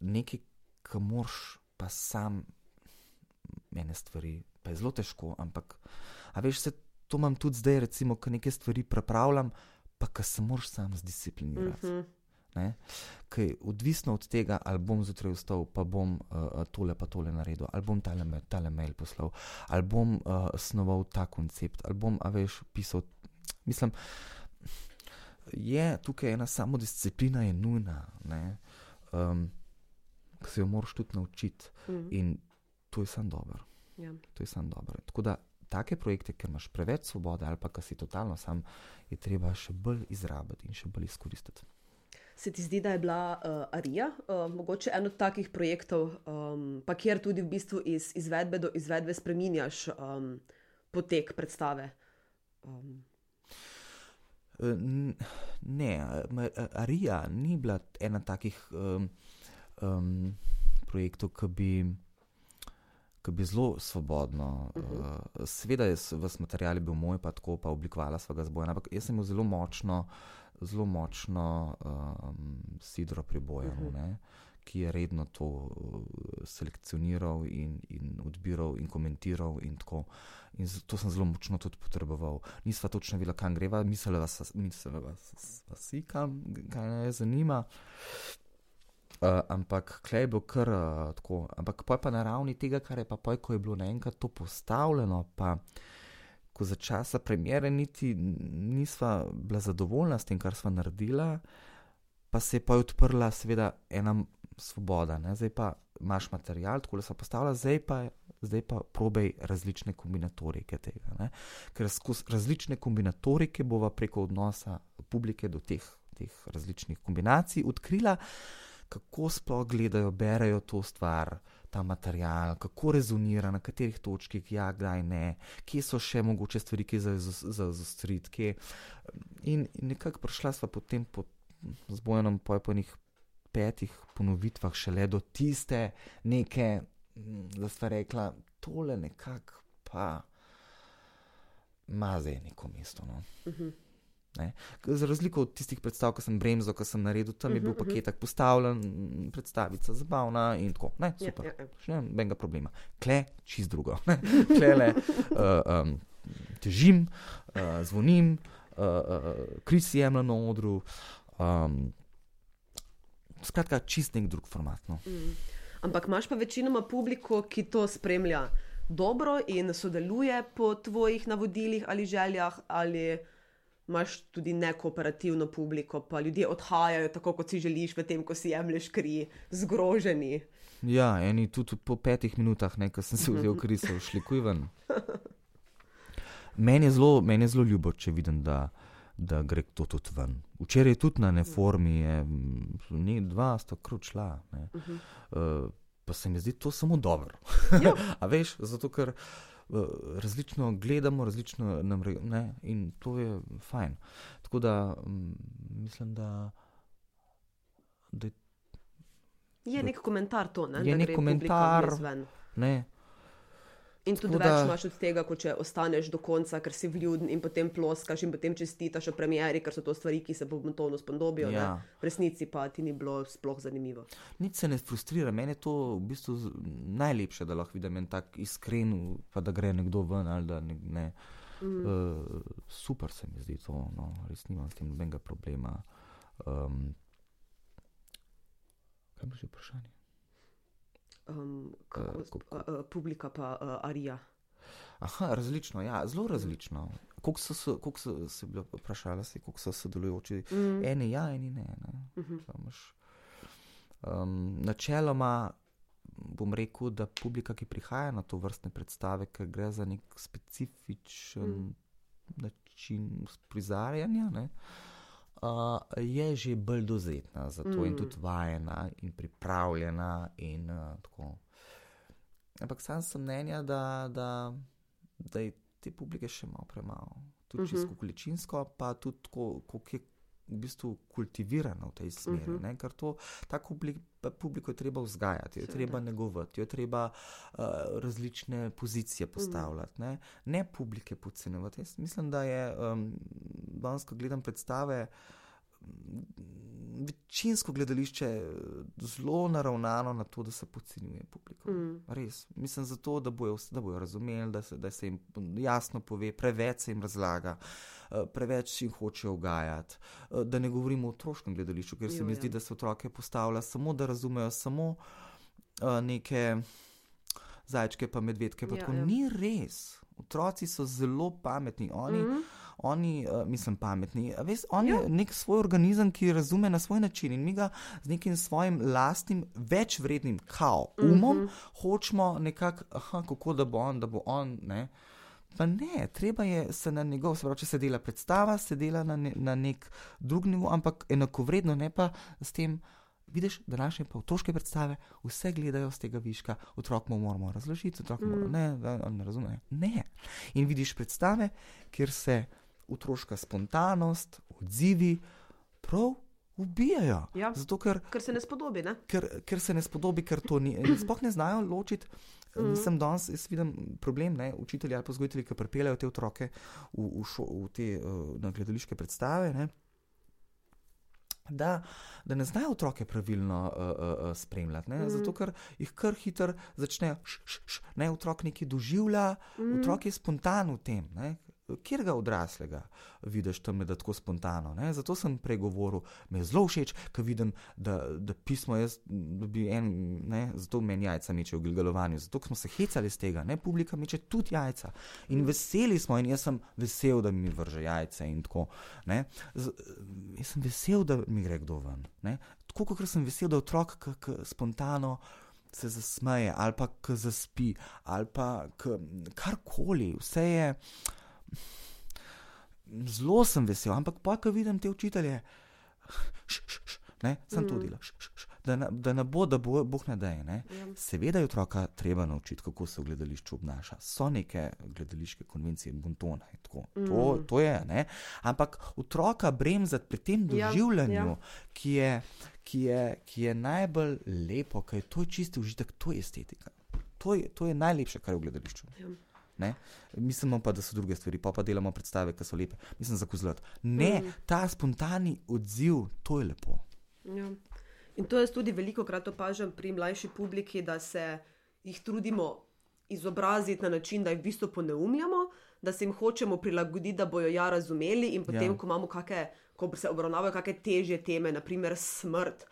nekaj, kar moraš pa sam mene stvari. Pa je zelo težko, ampak veš, se, to imam tudi zdaj, recimo, ko nekaj stvari prepravljam, pa ka se moraš sam zdisciplinirati. Mm -hmm. Kaj, odvisno od tega, ali bom zjutraj vstal, pa bom uh, tole pa tole naredil, ali bom tale, tale mail poslal, ali bom uh, snoval ta koncept, ali bom, a veš, pisal. Mislim, je tukaj ena samo disciplina, je nujna, um, ki se jo moraš tudi naučiti. Mm. In to je samo dobro. Ja. To je samo dobro. Tako da. Take projekte, ker imaš preveč svobode, ali pa ki si totalno sam, je treba še bolj izrabiti in še bolj izkoristiti se ti zdi, da je bila uh, Arija, uh, mogoče en od takih projektov, um, pa kjer tudi v bistvu iz izvedbe do izvedbe spremenjaš um, potek predstave? Um. Ne, Arija ni bila ena takih um, um, projektov, ki bi. Ki bi zelo svobodno, uh -huh. uh, seveda je v materiali bil moj, pa tako pa oblikovala svoga zboja, ampak jaz sem imel zelo močno zelo močno um, sidro pribojeno, uh -huh. ki je redno to uh, selekcioniral in, in odbiral in komentiral. In in to sem zelo močno tudi potreboval. Nisva točno vedela, kam greva, mislila vas, vas kam, kaj me zanima. Uh, ampak klej je bil kar uh, tako. Ampak pa je pa na ravni tega, kar je pa poj, ko je bilo naenkrat to postavljeno, pa ko za časa premjere niti nisva bila zadovoljna s tem, kar sva naredila, pa se je pa odprla, seveda, ena svoboda. Ne? Zdaj pa imaš material, tako da se postavlja, zdaj pa, zdaj pa probej različne kombinatorike tega. Ne? Ker skozi različne kombinatorike bova preko odnosa publike do teh, teh različnih kombinacij odkrila, kako sploh gledajo, berejo to stvar. Ta material, kako rezonira, na katerih točkah, ja, kdaj ne, kje so še mogoče stvari, ki za zaostriti. In, in nekako prišla sva potem po, z bojenom po enih petih ponovitvah šele do tiste neke, da sta rekla, tole nekako pa ima zdaj neko mesto. No. Uh mhm. -huh. Ne? Za razliko od tistih predstav, ki sem bremzo, ki sem naredil, tam uh -huh, je bil mhm, mhm. paketek postavljen, predstavica zabavna in tako. Ne, ja, super, ja, ja, ja. ne benga problema. Kle, čist drugo. Kle, le, uh, um, težim, uh, zvonim, uh, uh, kris jemljem na odru. Um, skratka, čist nek drug format. No. Mm. Ampak imaš pa večinoma publiko, ki to spremlja dobro in sodeluje po tvojih navodilih ali željah, ali imaš tudi nekooperativno publiko, pa ljudje odhajajo tako, kot si želiš, v tem, ko si jemliš kri, zgroženi. Ja, eni tudi po petih minutah, ko sem se vzel kri, so šli kuj ven. Meni je zelo ljubo, če vidim, da da gre to tudi ven. Včeraj je tudi na neformi, je, ni dva, sta kručla. Uh -huh. uh, pa se mi zdi to samo dobro. Ja. A veš, zato ker uh, različno gledamo, različno nam reče in to je fajn. Tako da um, mislim, da. da Je nek komentar to, ne? Je nek komentar. Ne, In tudi Tako več da... imaš od tega, kot če ostaneš do konca, ker si vljuden in potem ploskaš in potem čestitaš o premjeri, ker so to stvari, ki se momentalno spodobijo. Ja. V resnici pa ti ni bilo sploh zanimivo. Nič se ne frustrira, meni je to v bistvu najlepše, da lahko vidim en tak iskren, pa da gre nekdo ven ali da ne. ne. Mm. Uh, super se mi zdi to, no, res nimam s tem nobenega problema. Um, kaj bo že vprašanje? Um, kako, uh, uh, publika pa uh, Arija. Aha, različno, ja, zelo različno. Kako so se, kako so se bili vprašali, kako so sodelujoči? Mm. Eni ja, eni ne. ne. Mm -hmm. um, načeloma bom rekel, da publika, ki prihaja na to vrstne predstave, ker gre za nek specifičen mm. način prizarjanja. Ne, uh, uh, je že bolj dozetna za to mm. in tudi vajena in pripravljena. In, uh, Ampak sam sem mnenja, da, da, da je te publike še malo premalo. Tudi mm -hmm. čisto količinsko, pa tudi koliko je v bistvu kultivirana v tej smeri. Uh mhm. -huh. Ker to tako publiko je treba vzgajati, jo je treba negovati, jo je treba uh, različne pozicije postavljati, uh -huh. ne? ne publike podcenjevati. Jaz mislim, da je um, danes, ko gledam predstave. Večinsko gledališče je zelo naravnano na to, da se podcenjuje publiko. Mm. Res. Mislim, zato, da bojo, da bojo razumeli, da se, da se jim jasno pove, preveč se jim razlaga. Uh, Eh, preveč jim hoče ugajati. Eh, da ne govorimo o otroškem gledališču, ker se jo, mi zdi, ja. da se otroke postavlja samo, da razumejo samo eh, neke zajčke, pa medvedke. Pa ja, ja. Ni res. Otroci so zelo pametni. Oni, mm -hmm. oni uh, mislim, pametni. Ves, on ja. je nek svoj organizem, ki razume na svoj način in mi ga z nekim svojim lastnim, večvrednim, kao, umom, mm -hmm. hočemo nekako, kako da bo on, da bo on. Ne, uh, Pa ne, treba je se na njegov, se pravi, če se dela predstava, se dela na, ne, na nek drug nivo, ampak enakovredno, ne pa s tem, vidiš, da naše pa otroške predstave vse gledajo z tega viška, otrok mu moramo razložiti, otrok mu mm. ne, da ne razume. Ne. In vidiš predstave, kjer se otroška spontanost, odzivi prav ubijajo. Ja. Zato, ker, ker se ne spodobi. Ne? Ker, ker se ne spodobi, ker to ni. Sploh ne znajo ločiti. Mm. Sem danes, jaz vidim problem, ne, učitelji ali pa vzgojitelji, ki pripeljajo te otroke v, v, šo, v te uh, gledališke predstave. Ne, Da, da ne znajo otroke pravilno uh, uh, spremljati, mm. zato ker jih kar hitro začnejo, ne, otrok nekaj doživlja, mm. otrok je spontan v tem. Ne, kjer ga odraslega vidiš tam, da je tako spontano. Ne? Zato sem pregovoril, mi je zelo všeč, ker vidim, da, da pismo jaz, da bi en, ne? zato meni jajca meče v gilgalovanju, zato smo se hecali z tega, ne? publika meče tudi jajca. In veseli smo, in jaz sem vesel, da mi vrže jajce in tako. Z, jaz sem vesel, da mi gre kdo ven. Ne? Tako kot sem vesel, da otrok spontano. Se zasmeje, ali pa k zaspi, ali pa karkoli, vse je zelo sem vesel, ampak pa, ko vidim te učitelje, š, š, š, ne, sem mm. to delal, š, š, š, da, ne, da ne bo, da bo Bog ne daje. Ne. Ja. Seveda je otroka treba naučiti, kako se v gledališču obnaša. So neke gledališke konvencije, bontone in tako. Mm. To, to je, ne. ampak otroka bremzati pri tem ja, doživljanju, ja, ja. Ki, je, ki, je, ki je najbolj lepo, ker je to čisti užitek, to je estetika. To je, to je najlepše, kar je v gledališču. Ja. Ne? Mislimo pa, da so druge stvari, pa pa delamo predstave, ki so lepe. Mislim, za kozlot. Ne, mm. ta spontani odziv, to je lepo. Ja. In to jaz tudi veliko krat opažam pri mlajši publiki, da se jih trudimo izobraziti na način, da jih v bistvu poneumljamo, da se jim hočemo prilagoditi, da bojo ja razumeli. In potem, ja. ko imamo kakšne, ko se obravnavajo kakšne težje teme, naprimer smrt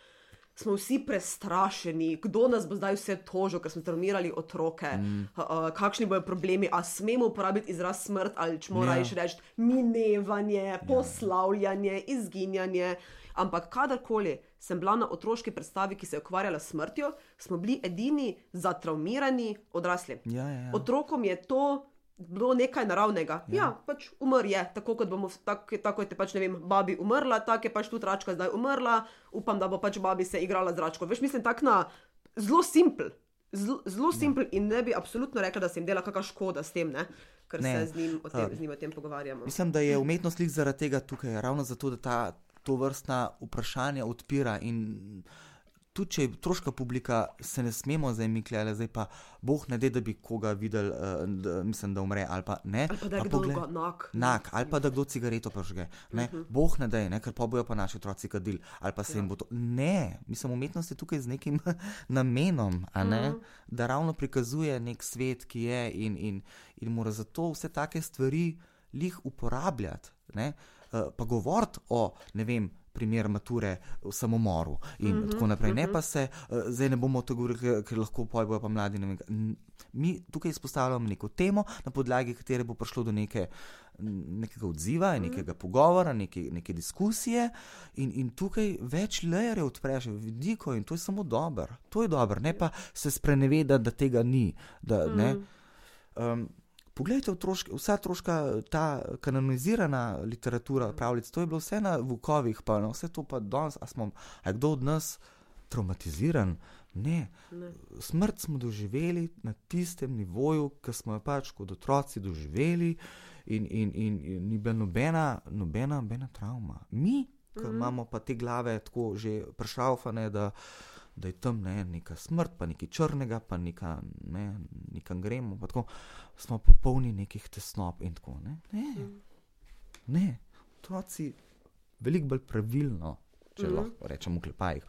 smo vsi prestrašeni, kdo nas bo zdaj vse tožil, ker smo traumirali otroke, mm. uh, kakšni bojo problemi, a smemo uporabiti izraz smrt ali če moramo yeah. Ja. reči minevanje, ja. poslavljanje, yeah. izginjanje. Ampak kadarkoli sem bila na otroški predstavi, ki se je ukvarjala s smrtjo, smo bili edini zatraumirani odrasli. Ja, ja, ja. Otrokom je to bilo nekaj naravnega. Ja, ja pač umr je, tako kot bomo, tako, tako je pač, ne vem, babi umrla, tako je pač tudi račka zdaj umrla, upam, da bo pač babi se igrala z račko. Veš, mislim, tako na zelo simpel. Zelo ja. simpel in ne bi absolutno rekla, da se jim dela kakšna škoda s tem, ne? ker ne. se z njim, tem, uh, z njim o tem pogovarjamo. Mislim, da je umetnost zaradi tega tukaj, ravno zato, da ta to vrstna vprašanja odpira in tudi če je otroška publika, se ne smemo zdaj mikljati, zdaj pa boh ne de, da bi koga videl, uh, da, mislim, da umre ali pa ne. Ali pa da je kdo nak. Nak, ali pa da kdo cigareto požge. Uh mhm. -huh. Boh ne de, ker pa bojo pa naši otroci kadili, ali pa se ja. jim bo to. Ne, mislim, umetnost je tukaj z nekim namenom, uh -huh. ne, mhm. da ravno prikazuje nek svet, ki je in, in, in mora zato vse take stvari lih uporabljati. Ne, uh, pa govoriti o, ne vem, primer mature v samomoru in mm -hmm, tako naprej. Mm -hmm. Ne mhm. pa se, uh, zdaj ne bomo to govorili, ker lahko pojjo pa mladi. Mi tukaj izpostavljamo neko temo, na podlagi katere bo prišlo do neke, nekega odziva, mm -hmm. nekega pogovora, neke, neke diskusije, in, in tukaj več lejerjev odpreš, vidiko in to je samo dobro. To je dobro, ne pa se spreneveda, da tega ni. Da, mm -hmm. um, Poglejte, otroške, vsa otroška, ta kanonizirana literatura, pravljic, to je bilo vse na vukovih, pa no, vse to pa danes, a smo, a je kdo od nas traumatiziran? Ne. ne. Smrt smo doživeli na tistem nivoju, ki smo jo pač kot otroci doživeli, in, in, in, in ni bila nobena, nobena, nobena travma. Mi, ki mm -hmm. imamo pa te glave tako že prešaufane, da da je tam ne, neka smrt, pa nekaj črnega, pa neka, ne, nekam gremo. Pa tako, smo popolni nekih tesnob in tako naprej. Ne, mm. ne, otroci veliko bolj pravilno, če mm. lahko rečemo, klepajih,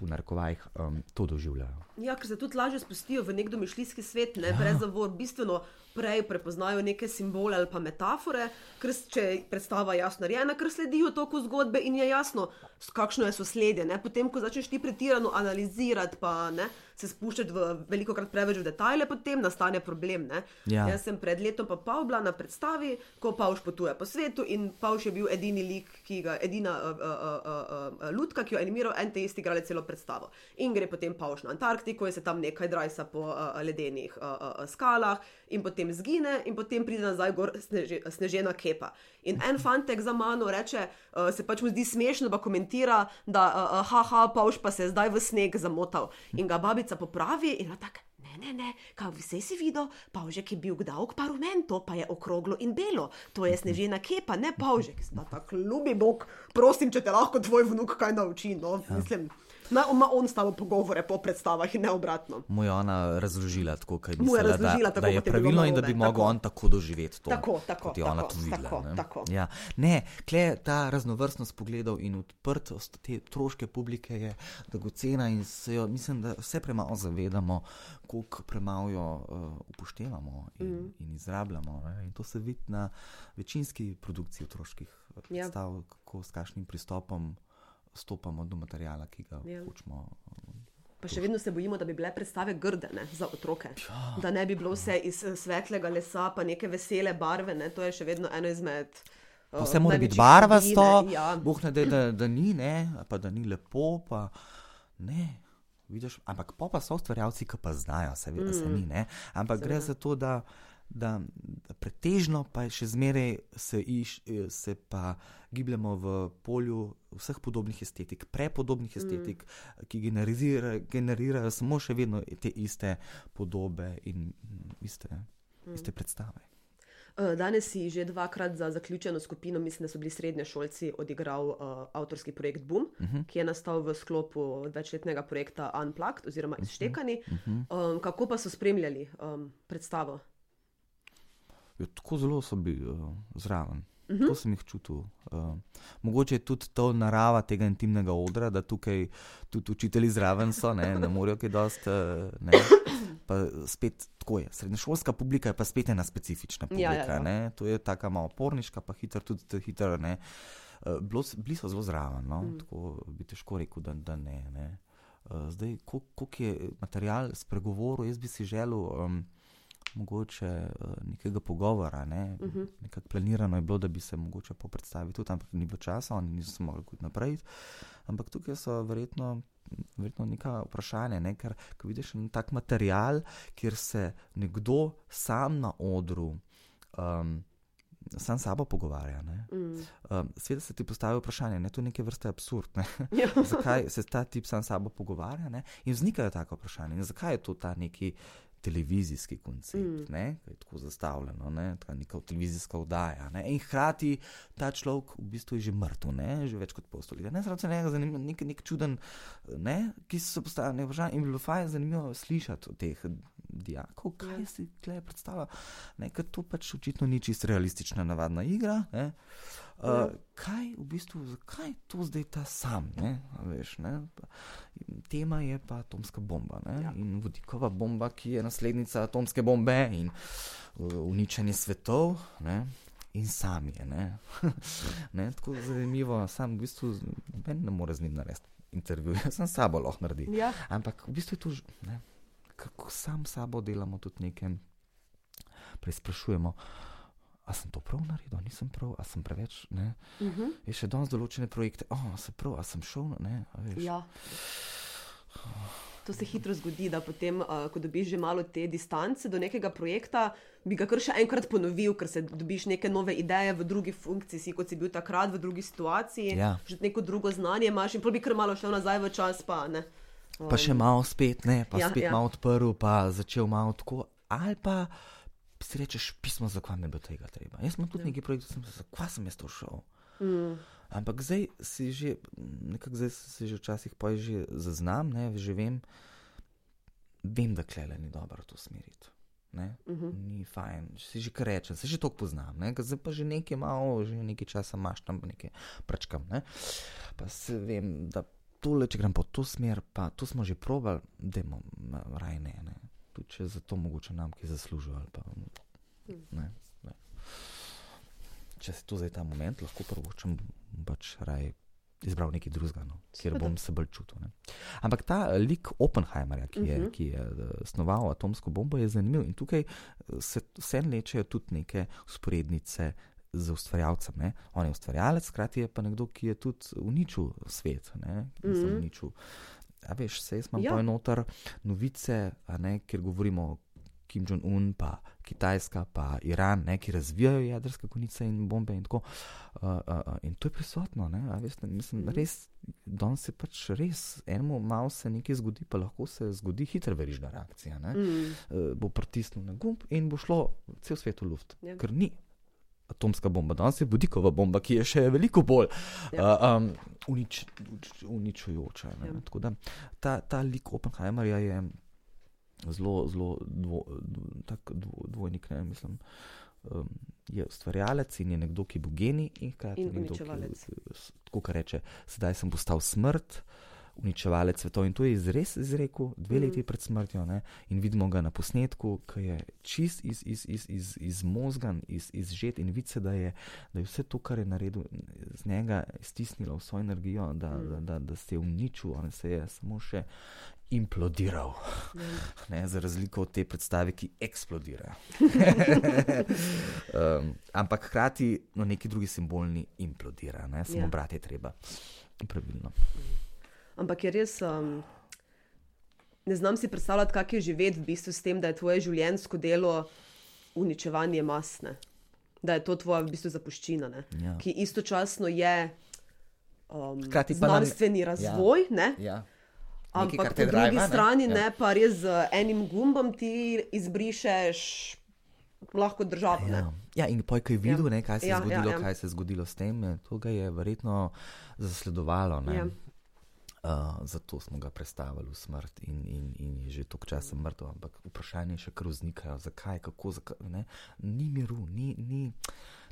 v narekovajih, um, to doživljajo. Ja, ker se tudi lažje spustijo v nek domišljijski svet, ne, ja. brez zavor, bistveno prej prepoznajo neke simbole ali pa metafore, ker če je predstava jasno narejena, ker sledijo toku zgodbe in je jasno, kakšno je sosledje. Ne? Potem, ko začneš ti pretirano analizirati, pa ne, se spuščati v veliko krat preveč v detajle, potem nastane problem. Ja. Jaz sem pred letom pa Pav bila na predstavi, ko Pavš potuje po svetu in Pavš je bil edini lik, ki ga, edina uh, uh, uh, uh, lutka, ki jo je animiral, en te isti igralec celo predstavo. In gre potem Pavš na Antarktiko in se tam nekaj drajsa po uh, ledenih uh, uh, skalah in potem zgine, in potem pride nazaj gor sneže, snežena kepa. In en fantek za mano reče, uh, se pač mu zdi smešno, pa komentira, da uh, haha, pa už pa se je zdaj v sneg zamotal. In ga babica popravi in tako. Ne, ne, ne, kaj vse si videl, pavžek je bil dolg, pa rumen, to pa je okroglo in belo, to je snežena kepa, ne pavžek. Tako ljubi Bog, prosim, če te lahko tvoj vnuk kaj nauči. No, ja. mislim. Na, ima on s tabo pogovore po predstavah in ne obratno. Mu je ona razložila tako, kaj razložila da, tako, da je pravilno in da bi mogel on tako doživeti to. Tako, tako, kot je ona tako, to videla. tako, ne. tako. Ja. Ne, kle ta raznovrstnost pogledov in odprtost te troške publike je dragocena in se jo, mislim, da vse premalo zavedamo, koliko premalo jo uh, upoštevamo in, mm. in izrabljamo. Ne. In to se vidi na večinski produkciji otroških eh, Ja. predstav, kako s kakšnim pristopom stopamo do materijala, ki ga Ja. hočemo. Pa še vedno se bojimo, da bi bile predstave grde ne, za otroke. Ja. Da ne bi bilo vse iz eh, svetlega lesa, pa neke vesele barve. Ne. To je še vedno eno izmed. Pa eh, Vse mora biti barvasto, ne. Ja. Bog ne da, da, da ni, ne, pa da ni lepo. Pa, ne, vidiš, ampak pa, so ustvarjalci, ki pa znajo, seveda mm. se ni. Ne, ampak seveda. gre za to, da, da, da pretežno pa še zmeraj se, iš, se pa gibljemo v polju vseh podobnih estetik, prepodobnih estetik, mm. ki generira, generirajo samo še vedno te iste podobe in mm, iste, mm. iste predstave. Eh, Danes si že dvakrat za zaključeno skupino, mislim, da so bili srednje šolci, odigral uh, avtorski projekt Boom, uh Mhm. -huh. ki je nastal v sklopu večletnega projekta Unplugged oziroma Izštekani. Uh Mhm. -huh. um, kako pa so spremljali um, predstavo? Ja, tako zelo so bili uh, zraven. Uh -huh. To sem jih čutil. Uh, mogoče je tudi to narava tega intimnega odra, da tukaj tudi učitelji zraven so, ne, ne morejo kaj dost. Uh, spet tako je. Srednješolska publika je pa spet ena specifična publika. Ja, ja, ja. ne. To je taka malo porniška, pa hitro tudi hitro. Uh, bilo bili so zelo zraven, no? mm. tako bi težko rekel, da, da ne. ne. Uh, zdaj, kol- koliko je material spregovoril, jaz bi si želel. Um, mogoče uh, nekega pogovora. Ne? Uh -huh. Nekako planirano je bilo, da bi se mogoče po predstavi tudi, ampak ni bilo časa, oni niso mogli kot naprej. Ampak tukaj so verjetno. Verjetno neka vprašanja, ne? ker ko vidiš en tak material, kjer se nekdo sam na odru, um, sam sabo pogovarja. Mm. Um, Sveda se ti postavi vprašanje, ne? to je neke vrste absurd. Ne? Ja. zakaj se ta tip sam sabo pogovarja? Ne? In vznikajo tako vprašanje, in zakaj je to ta neki televizijski koncept, mm. ne, ki je tako zastavljeno, ne, tako neka televizijska oddaja. Ne, in hkrati ta človek v bistvu je že mrtev, ne, že več kot pol stoletja. Ne, zaradi tega je nek, nek čuden, ne, ki so postavili vprašanje in bilo fajn zanimivo slišati od teh dijakov, kaj si tukaj predstavlja. Ne, ker to pač očitno ni čisto realistična, navadna igra. Ne. Uh, kaj v bistvu, zakaj to zdaj ta sam? Ne, veš, ne? Tema je pa atomska bomba ne? Ja. in vodikova bomba, ki je naslednica atomske bombe in uh, uničenje svetov. Ne? In sam je. Ne? ne, tako zanimivo, sam v bistvu noben ne more z njim narediti intervju, jaz sem sabo lahko naredil. Ja. Ampak v bistvu je to, ž- ne, kako sam sabo delamo tudi nekaj, preizprašujemo. A sem to prav naredil, nisem prav, a sem preveč. Ne? Uh -huh. Je še danes določene projekte, oh, sem prav, a sem šel. Ne, ja. To se hitro zgodi, da potem, uh, ko dobiš že malo te distance do nekega projekta, bi ga kar še enkrat ponovil, ker se dobiš neke nove ideje v drugi funkciji, si, kot si bil takrat v drugi situaciji, Ja. že neko drugo znanje imaš in bi kar malo šel nazaj v čas, pa ne. Pa še malo spet, ne, pa Ja, spet ja. malo odprl, pa začel malo tako. Ali pa si rečeš, pismo, zakaj ne bi tega treba. Jaz imam tudi ja. nekaj projektov, sem se, zakaj sem jaz to šel. Mm. Ampak zdaj si že, nekako zdaj si že včasih pa že zaznam, ne, že vem, vem, da klele ni dobro to smeriti. Ne? Uh -huh. Ni fajn, si že kar rečem, se že to poznam, ne? ker zdaj pa že nekaj malo, že nekaj časa imaš tam nekaj pračkam. Ne? Pa se vem, da tole, če grem po to smer, pa to smo že probali, da imamo raj ne, ne. Tudi če za to mogoče nam ki zaslužijo pa ne. ne. Če se to zdaj ta moment lahko prvočem, pač raj izbral nekaj drugega, no, kjer bom se bolj čutil. Ne. Ampak ta lik Oppenheimerja, ki je, uh -huh. ki je eh, snoval atomsko bombo, je zanimiv in tukaj eh, se vse lečejo tudi neke usporednice z ustvarjalcem. Ne. On je ustvarjalec, hkrati je pa nekdo, ki je tudi uničil svet. Ne, mm -hmm. uničil. A veš, se jaz imam Ja. noter novice, ne, kjer govorimo o Kim Jong-un, pa Kitajska, pa Iran, ne, ki razvijajo jedrske konice in bombe in tako. Uh, uh, uh, in to je prisotno, ne, a veste, mislim, res, danes se pač res, enemu malo se nekaj zgodi, pa lahko se zgodi hitra verižna reakcija. Ne, Mm. uh, bo pritisnil na gumb in bo šlo cel svet v luft, Ja. ker ni. Atomska bomba, danes je vodikova bomba, ki je še veliko bolj Ja. uh, um, unič, unič, uničujoča. ne. Ja. Tako da ta, ta lik Oppenheimerja je zelo, zelo dvo, tak dvo, dvojnik. Ne, mislim, um, je ustvarjalec in je nekdo, ki bo genij in hkrati nekdo, ki, tako reče, sedaj sem postal smrt. Uničevalec svetov in to je izres izrekel dve Mhm. leti pred smrtjo. Ne? In vidimo ga na posnetku, ki je čist iz, iz, iz, iz, izmozgan, iz, izžet in vidi se, da je, da je vse to, kar je naredil, z njega stisnilo vso energijo, da, Mhm. da, da, da se je uničil, on se je samo še implodiral. Ja. Ne, za razliko od te predstave, ki eksplodira. um, ampak hkrati no, neki drugi simbolni implodira, ne? samo Ja. ja. brati je treba. Pravilno. Ampak je res. Um, ne znam si predstavljati, kako je živeti v bistvu s tem, da je tvoje življenjsko delo uničevanje masne. Da je to tvoja v bistvu zapuščina, ne? Ja. ki istočasno je um, Hkrati pa nam- znanstveni razvoj, ja. Ja. ampak po drugi strani ne, ja. pa res z enim gumbom ti izbrišeš lahko državo. ne. Ja. ja, in poj, ko je videl, Ja. ja. ne, kaj se Ja, ja, zgodilo, ja, ja, ja. ja. kaj se je zgodilo s tem, to ga je verjetno zasledovalo. Ne. Ja. Uh, zato smo ga predstavili v smrt in, in, in je že toliko časa mrtev. Ampak vprašanje še kar vznikajo, zakaj, kako, zakaj, ne? ni miru, ni, ni,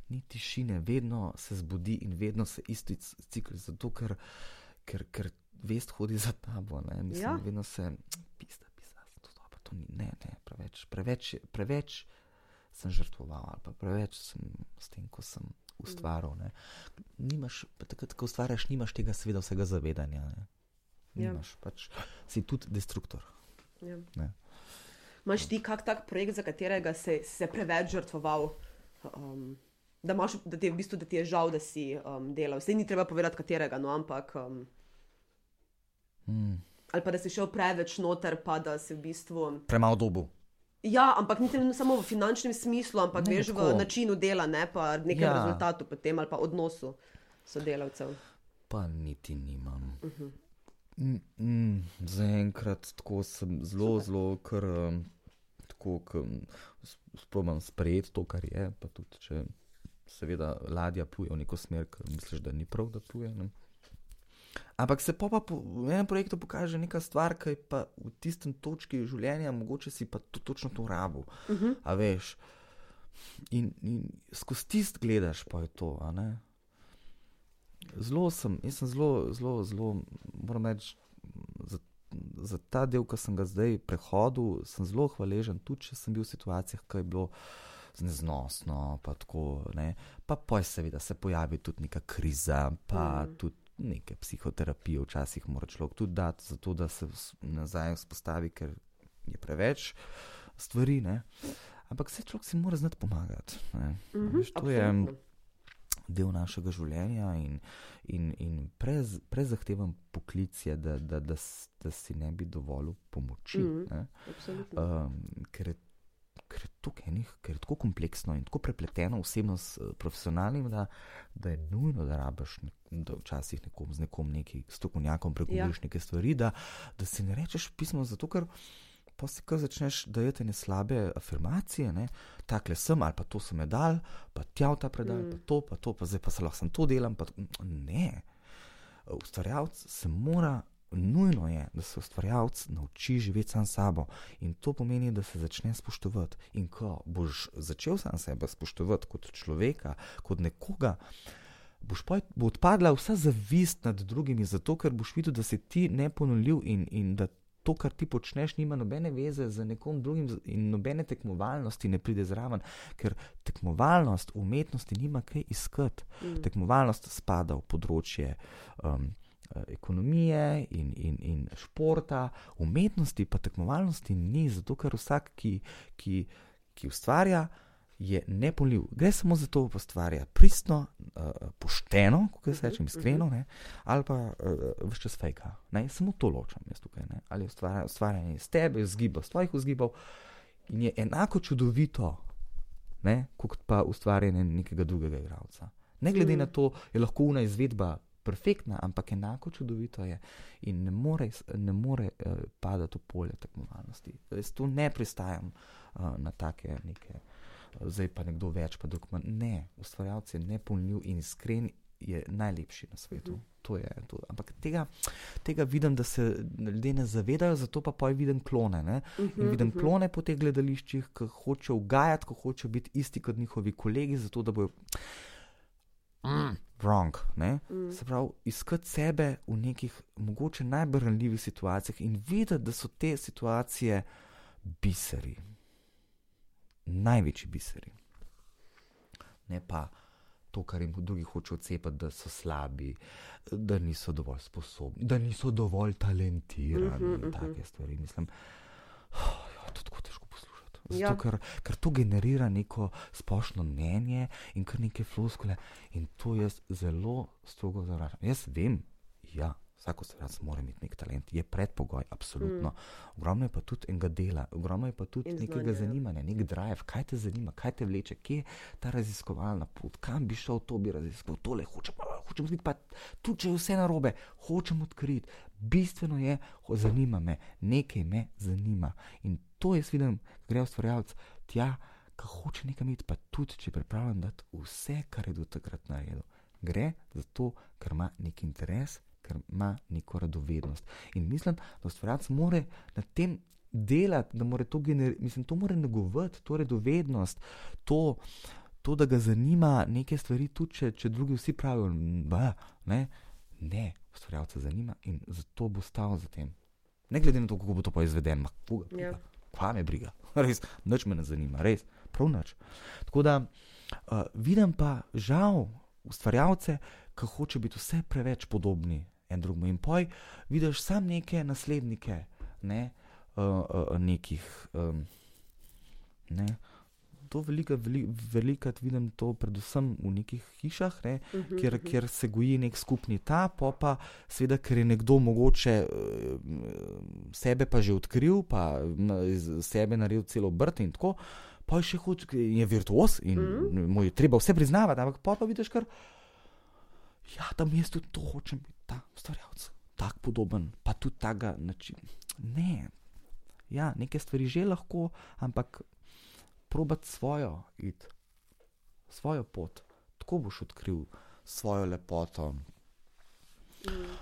ni tišine, vedno se zbudi in vedno se isti cikl, zato ker, ker, ker vest hodi za tabo. Ne? Mislim, Ja. vedno se pisa, pisa, to, to, to ni, ne, ne, preveč, preveč, preveč sem žrtvoval ali pa preveč sem s tem, ko sem ustvaril. Ne? Nimaš, takrat, ko ustvarjaš, nimaš tega seveda vsega zavedanja. Ne? Ja. Nimaš, pač si tudi destruktor. Ja. Ne. Imaš ti kak tak projekt, za katerega si se preveč žrtvoval? Um, da, imaš, da, ti je, v bistvu, da ti je žal, da si um, delal. Vse ni treba povedati, katerega, no, ampak. Um, Hmm. ali pa da si šel preveč noter, pa da si v bistvu. Premalo dobu. Ja, ampak niti ne samo v finančnem smislu, ampak Ne, veš tako. v načinu dela, ne pa nekem Ja. ja. rezultatu potem ali pa odnosu sodelavcev. Pa niti nimam. Uh -huh. Mm, mm, Zaenkrat tako sem zelo, Super. zelo, kar um, tako sprobam sprejeti to, kar je. Pa tudi, če seveda ladja pluje v neko smer, ki misliš, da ni prav, da pluje. Ne? Ampak se pa, pa po, v enem projektu pokaže neka stvar, ki je pa v tistem točki življenja, mogoče si pa to, točno to rabo. Uh -huh. A veš. In, in skozi tist gledaš, pa je to. Zelo sem, jaz sem zelo, zelo, zelo, moram reči, za, za ta del, ki sem ga zdaj prehodil, sem zelo hvaležen, tudi če sem bil v situacijah, ki je bilo neznosno, pa tako. Ne. Pa poj seveda se pojavi tudi neka kriza, pa Mm. mm. tudi neke psihoterapije, včasih mora človek tudi dati, zato da se nazaj vzpostavi, ker je preveč stvari. Ne. Ampak se človek si mora znati pomagati. ne. Mhm, Veš, to je absolutno. Del našega življenja in, in, in prez, prezahteven poklic je, da, da, da, da si ne bi dovolil pomoči. Mhm. ne. absolutno. Um, ker je, ker, je tako enih, ker je tako kompleksno in tako prepleteno osebno s profesionalnim, da, da je nujno, da rabiš nek, da včasih nekom, z nekom neki strokovnjakom pregovoriš ja. neke stvari, da, da si ne rečeš pismo, zato ker. Pa si kar začneš dajati ne slabe afirmacije, ne? takle sem ali pa to sem medal, pa tja v ta predal, mm. pa Mm. to, pa to, pa zdaj pa se lahko sem to delam. To- ne. Ustvarjalec se mora, nujno je, da se ustvarjalec nauči živeti sam sabo. In to pomeni, da se začne spoštovati. In ko boš začel sam sebe spoštovati kot človeka, kot nekoga, boš pa, bo odpadla vsa zavist nad drugimi, zato ker boš videl, da si ti neponoljiv in, in da to, kar ti počneš, nima nobene veze z nekom drugim in nobene tekmovalnosti ne pride zraven, ker tekmovalnost v umetnosti nima kaj iskati. Mm. Tekmovalnost spada v področje um, eh, ekonomije in, in, in športa, umetnosti pa tekmovalnosti ni, zato ker vsak, ki, ki, ki ustvarja, je nepoljiv. Gre samo za to, da ustvarja pristno, uh, pošteno, kako se reče, Mhm, iskreno, ne, ali pa uh, vse čas fejka. Ne, samo to ločam jaz tukaj. Ne, ali ustvarja- ustvarjanje iz tebe, iz zgibov, iz tvojih vzgibov in je enako čudovito, ne, kot pa ustvarjanje nekega drugega igralca. Ne glede Mm. na to, je lahko una izvedba perfektna, ampak enako čudovito je in ne more, ne more uh, padati v polje tekmovalnosti. Jaz tu ne pristajam uh, na take neke zdaj pa nekdo več, pa drug manj. Ne, ustvarjalec je nepolnljiv in iskren, je najlepši na svetu. Uh -huh. To je, to. Ampak tega, tega vidim, da se ljudje ne zavedajo, zato pa poj vidim klone. Uh -huh, in vidim uh -huh. klone po teh gledališčih, ki hočejo ugajati, ki hočejo biti isti kot njihovi kolegi, zato da bojo. Mm, wrong. Mm. Se pravi, iskati sebe v nekih mogoče najbolj ranljivih situacijah in videti, da so te situacije biseri, največji biseri. Ne pa to, kar jim drugi hočejo odcepati, da so slabi, da niso dovolj sposobni, da niso dovolj talentirani mm -hmm, in take stvari. Mislim, oh, jo, to je tako težko poslušati. Zato, ja. ker, ker to generira neko splošno mnenje in kar neke floskole, in to jaz zelo strogo zavračam. Jaz vem, ja, Vsak ustvarjalec mora imeti nek talent, je predpogoj, absolutno. Mm. Ogromno je pa tudi enega dela, ogromno je pa tudi znanje, nekega ja. zanimanja, nek drive, kaj te zanima, kaj te vleče, kje je ta raziskovalna pot, kam bi šel, to bi raziskoval, tole hočem, hočem odkriti, pa tudi če je vse narobe, hočem odkriti. Bistveno je, ho, zanima me, nekaj me zanima. In to jaz vidim, gre ustvarjalec tja, ki hoče nekam iti, pa tudi če je pripravljen dati vse, kar je do takrat naredil. Gre za to, ker ima nek interes ker ima neko radovednost. In mislim, da ustvarjalec mora na tem delati, da mora to generirati, mislim, to mora negovati, to radovednost, to, to, da ga zanima neke stvari, tudi če, če drugi vsi pravijo, da ne, ne, ustvarjalca zanima in zato bo stal za tem. Ne glede na to, kako bo to pa izvedeno, ja. kva me briga, res, noč me ne zanima, res, prav noč. Tako da uh, vidim pa žal ustvarjalce, ki hoče biti vse preveč podobni en drugemu. In poj vidiš samo neke naslednike, ne, uh, uh, nekih. Um, ne. To velika, velikrat vidim to predvsem v nekih hišah, ne, uh mhm, -huh, kjer, uh -huh. kjer se goji nek skupni ta, pa pa seveda, ker je nekdo mogoče uh, sebe pa že odkril, pa iz sebe naredil celo brt in tako, pa je še hud, je virtuos in uh mhm. -huh. mu je treba vse priznavati, ampak pa pa vidiš, kar ja, tam jaz tudi to hočem biti ta ustvarjalec, tako podoben, pa tudi tega načina. Ne, ja, nekaj stvari že lahko, ampak probat svojo id, svojo pot, tako boš odkril svojo lepoto. Mm.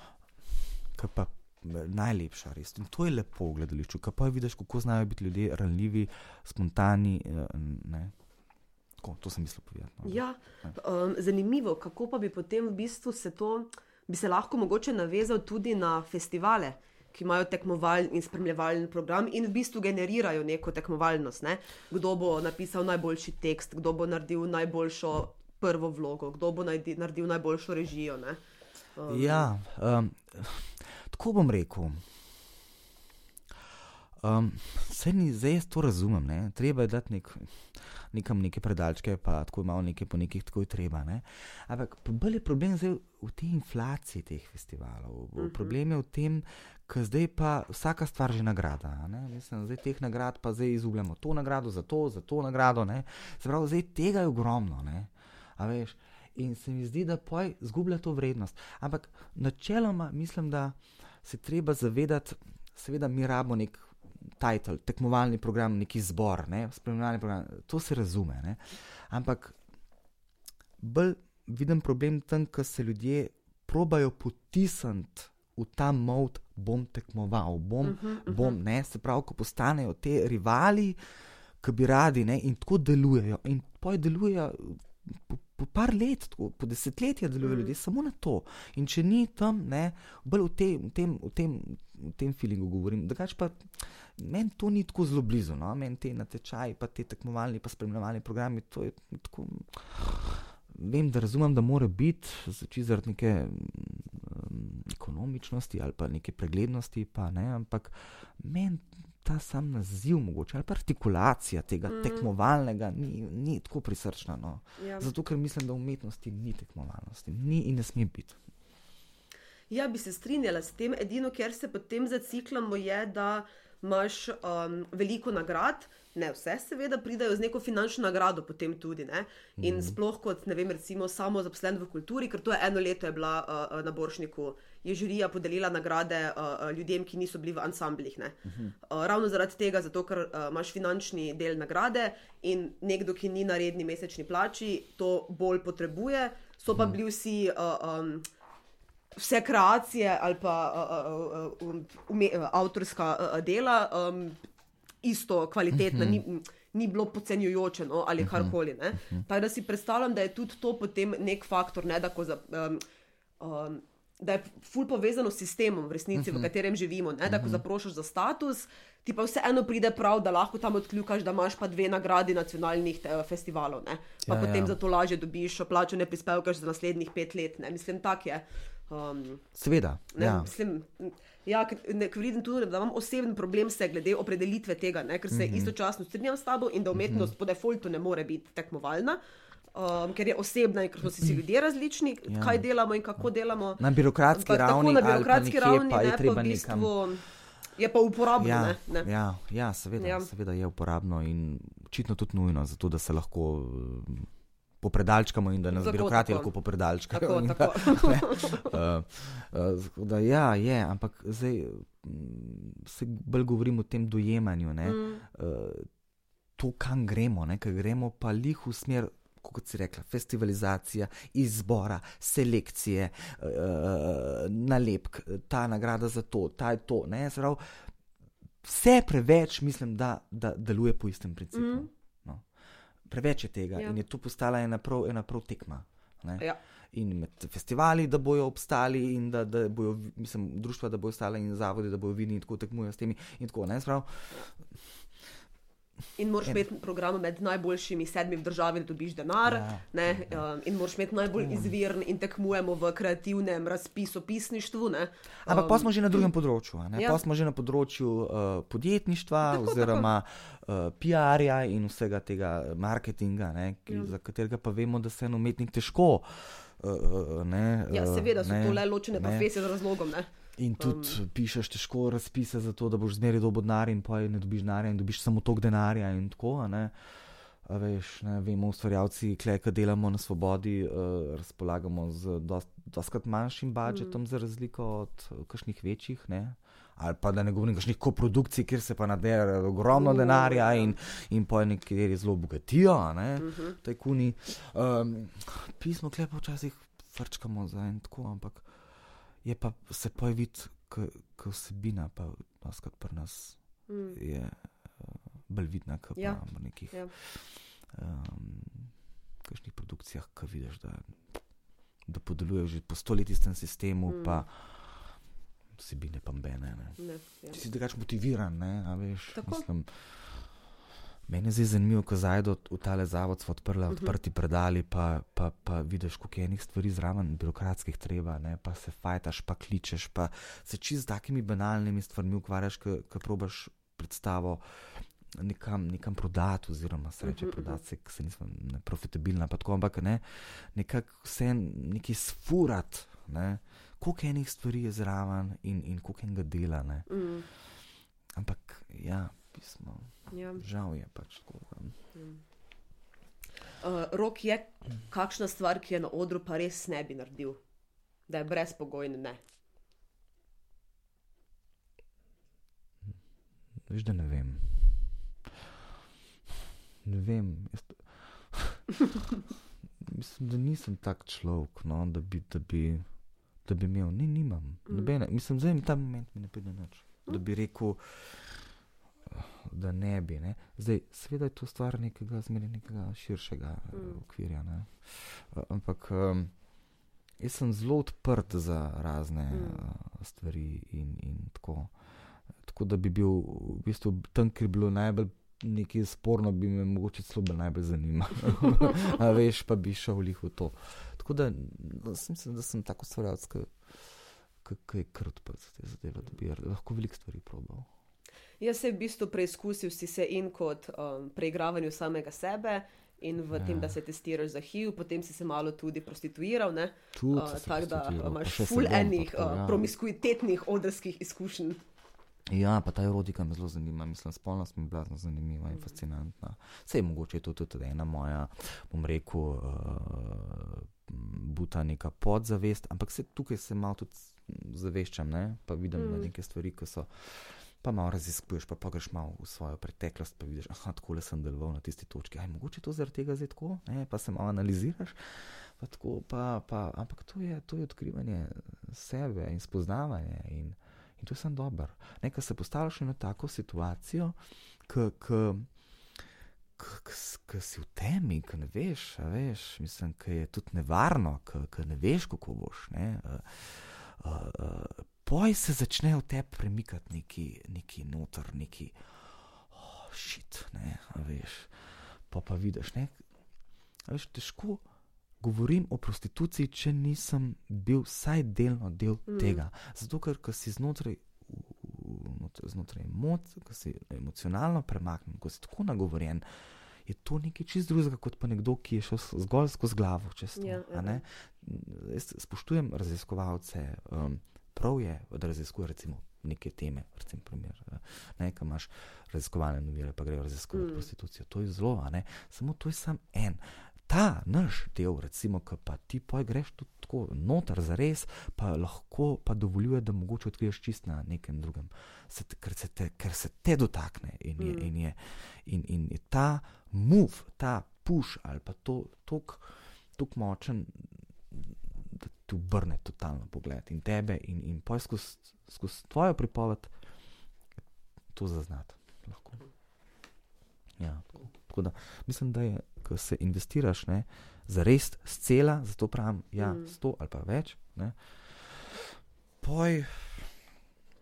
Kaj pa najlepša, res. In to je lepo v gledališču, kaj pa vidiš, kako znajo biti ljudje ranljivi, spontani. Eh, ne. Tako, to sem mislil povedati. No. Ja, um, zanimivo, kako pa bi potem v bistvu se to bi se lahko mogoče navezal tudi na festivale, ki imajo tekmovalni in spremljevalni program in v bistvu generirajo neko tekmovalnost. Ne? Kdo bo napisal najboljši tekst, kdo bo naredil najboljšo prvo vlogo, kdo bo naredil najboljšo režijo. Um. Ja, um, tako bom rekel. Um, Vse ni zdaj, to razumem. Ne? Treba je dati nek, nekam neke predalčke, pa tako imamo nekaj po nekih, tako je treba. Ne? Ampak bolj je problem zdaj v tej inflaciji teh festivalov. Uh mhm. -huh. Problem je v tem, ker zdaj pa vsaka stvar že nagrada. Mislim, zdaj teh nagrad pa zdaj izgubljamo to nagrado, za to, za to nagrado. Se pravi, zdaj tega je ogromno. In se mi zdi, da poj zgublja to vrednost. Ampak načeloma mislim, da se treba zavedati, seveda mi rabimo nek titel, tekmovalni program, neki zbor, ne, spremljalni program, to se razume. Ne. Ampak bolj vidim problem tam, ker se ljudje probajo potisniti v ta mod, bom tekmoval, bom, uh -huh, uh -huh. bom, ne, se pravi, ko postanejo te rivali, ki bi radi, ne, in tako delujejo. In poj delujejo. Po, po par let, tako, po desetletja delujejo mm. ljudje samo na to. In če ni tam, ne, bolj v, te, v tem, v tem, v tem feelingu govorim, drugače pa meni to ni tako zelo blizu, no? meni te natečaji, pa te tekmovalni, pa spremljalni programi. Tako, vem, da razumem, da mora biti zaradi neke um, ekonomičnosti ali pa neke preglednosti, pa ne, ampak meni. Ta sam naziv, mogoče, ali pa artikulacija tega mm. tekmovalnega, ni, ni tako prisrčna. No. Ja. Zato, ker mislim, da v umetnosti ni tekmovalnosti, ni in ne sme biti. Ja, bi se strinjala s tem. Edino, kjer se potem zaciklamo, je, da imaš um, veliko nagrad, ne vse, seveda, pridajo z neko finančno nagrado, potem tudi. Ne? In mm. sploh kot, ne vem, recimo, samo zaposlen v kulturi, ker to je eno leto je bila uh, na Boršniku, je žirija podelila nagrade uh, ljudem, ki niso bili v ansamblih. Uh, ravno zaradi tega, zato, ker uh, imaš finančni del nagrade in nekdo, ki ni na redni mesečni plači, to bolj potrebuje. So pa bili vsi. Uh, um, Vse kreacije ali pa uh, uh, uh, ume, uh, avtorska uh, dela, um, isto kvalitetna, uh -huh. ni, ni bilo podcenjujoče no, ali uh -huh. karkoli. Uh -huh. Tako da si predstavljam, da je tudi to potem nek faktor, ne, da, za, um, um, da je ful povezano s sistemom, v resnici, uh -huh. v mhm. katerem živimo. Ne, da, ko mhm. zaprošiš za status, ti pa vseeno pride prav, da lahko tam odkljukaš, da imaš pa dve nagradi nacionalnih te, festivalov. Ne, pa ja, potem ja. za to lažje dobiš plačane prispevke za naslednjih pet let. Ne, mislim, tak je. Um, Seveda. Ne, ja. mislim, Ja, ker vidim tudi, da imam osebni problem se glede opredelitve tega, ne, ker se mm -hmm. istočasno strinjam s tabo in da umetnost mm -hmm. po defaultu ne more biti tekmovalna. Um, ker je osebna in ker so si ljudje različni, ja. kaj delamo in kako delamo. Na birokratski pa, ravni, na birokratski ravni pa je ne, treba nekam. Je pa uporabno. Ja, ne, ne. ja, ja, seveda, ja, seveda je uporabno in očitno tudi nujno, zato da se lahko popredalčkamo in da nas birokrati lahko popredalčkajo. Tako, tako. uh, uh, da, ja, je, ampak zdaj mm, se bolj govorim o tem dojemanju. Mm. Uh, to, kam gremo, ker gremo pa lih v smer. Kot si rekla, festivalizacija, izbora, selekcije, uh, nalepk, ta nagrada za to, ta je to. Zdrav, vse preveč, mislim, da, da deluje po istem principu. Mm preveč je tega ja. in je tu postala ena prav, ena prav tekma. Ja. In med festivali, da bojo obstali, in da, da bojo, mislim, društva, da bojo ostale, in zavodi, da bojo vidni in tako tekmujejo s temi. In tako, ne, sprav. In moraš imeti program med najboljšimi sedmimi državami, da dobiš denar. Ja, ja. Um, in moraš imeti najbolj ja. izviren in tekmujemo v kreativnem razpisu, pisništvu. Ne? Ampak um, pa smo že na drugem področju. Ja. Pa smo že na področju uh, podjetništva, tako, oziroma uh, PR-ja in vsega tega marketinga, ne, ki, ja. za katerega pa vemo, da se en umetnik težko. Uh, ne, ja, seveda so ne, to le ločene profesije z razlogom. Ne? In tudi um, pišeš težko razpise za to, da boš zmeraj dobil denar, in pa ne dobiš denarja, in dobiš samo tok denarja. In tako, ne? A veš, ne vemo, ustvarjalci, ki delamo na svobodi, uh, razpolagamo z doskrat manjšim budžetom, mm. za razliko od uh, kakšnih večjih. Ne? Ali pa da ne govorim o kakšnih koprodukcij, kjer se pa nadere ogromno uh, denarja ja. in, in pa nekateri zelo bogatijo, ne, uh mhm. -huh. tajkuni. Um, pismo klepa včasih vrčkamo za en tako, ampak je pa se pa vidi, kot vsebina, pa naskrat pri nas mm. je uh, bolj vidna, kot ja. pa v nekih ja. um, produkcijah, ki vidiš, da, da podelujejo že po stoletju v tem sistemu. Mm. Pa, Vsebine pa mbene. Ja. Si drugače motiviran, ne, a veš. Mislim, Meni je zdaj zanimivo, ko zajdo v tale zavod, so odprli, uh mhm. -huh. odprti predali, pa, pa, pa vidiš, koliko je enih stvari zraven, birokratskih treba, ne? pa se fajtaš, pa kličeš, pa se čez takimi banalnimi stvarmi ukvarjaš, ki probaš predstavo nekam, nekam prodati, oziroma sreče uh -huh. prodati, ker se nisem profitabilna, pa tako, ampak ne, nekako vse nekaj sfurat, ne? koliko enih stvari je zraven in, in koliko enega dela. Uh mhm. -huh. Ampak ja pismo. Ja. Žal je pač tako. Mm. Uh, rok je kakšna stvar, ki je na odru, pa res ne bi naredil, da je brezpogojno ne. Veš, da ne vem. Ne vem. Mislim, da nisem tak človek, no, da, bi, da, bi, da bi imel, ni, nimam. Mm. Mislim, da ta moment mi ne pride noč. Da bi rekel, da ne bi. Ne. Zdaj, seveda je to stvar nekega, nekega širšega eh, mm. okvirja. Ne. Ampak um, jaz sem zelo odprt za razne mm. uh, stvari in, in tako. Tako da bi bil v bistvu tam, kjer je bilo najbolj nekaj sporno, bi me mogoče celo najbolj zanimalo. A veš, pa bi šel v to. Tako da no, mislim, da sem tako stvarjalec, ki je kar odprt za te zadeve, da bi lahko veliko stvari probal. Jaz sem v bistvu preizkusil si se in kot um, preigravanju samega sebe. In v ja. tem, da se testiraš za HIV, potem si se malo tudi prostituiral. Uh, Tako da imaš ful enih uh, ja. promiskuitetnih odrskih izkušenj. Ja, pa ta erotika me zelo zanima, mislim, spolnost mi je bila zelo zanimiva in fascinantna. Vse je mogoče, to je tudi ena moja, bom rekel, uh, buta neka podzavest, ampak se tukaj se malo tudi zaveščam, ne? pa vidim mm. neke stvari, ki so. Pa malo raziskuješ, pa, pa greš malo v svojo preteklost, pa vidiš, da tako le sem deloval na tisti točki. Aj, mogoče to zaradi tega zdaj tako, ne? pa se malo analiziraš. Pa tako, pa, pa, ampak to je, to je odkrivanje sebe in spoznavanje. In, In to je samo dobro. Nekaj se postavljaš v tako situacijo, ki si v temi, ki ne veš, veš mislim, ki je tudi nevarno, ki ne veš, kako boš. Ne, uh, uh, uh, Poj se začne v tebi premikati neki, neki noter, neki oh, šit, ne, veš. Pa pa vidiš, ne, veš, težko govorim o prostituciji, če nisem bil vsaj delno del mm. tega. Zato, ker, si znotraj, znotraj emoc, ko si emocionalno premaknjen, ko si tako nagovorjen. Je to nekaj čist drugega, kot pa nekdo, ki je šel zgolj skozi glavo. Ja, ja. Jaz spoštujem raziskovalce, um, prav je, da raziskujejo recimo neke teme, recimo primer, ne, kaj imaš raziskovalne novire, pa grejo raziskovati mm. prostitucijo. To je zelo, samo to je samo en ta naš del, recimo, ki pa ti poj greš tudi tako noter za res, pa lahko pa dovoljuje, da mogoče odkriješ čist na nekem drugem, se, ker, se te, ker se te dotakne in je, mm. in je, in, in je ta move, ta push ali pa to tok močen, da ti obrne totalno pogled in tebe in, in poj skozi skoz tvojo pripoved to zaznati. Lahko. Ja, tako. tako da mislim, da je ko se investiraš, ne, za res scela, zato pravim, ja, mm. sto ali pa več, ne, poj,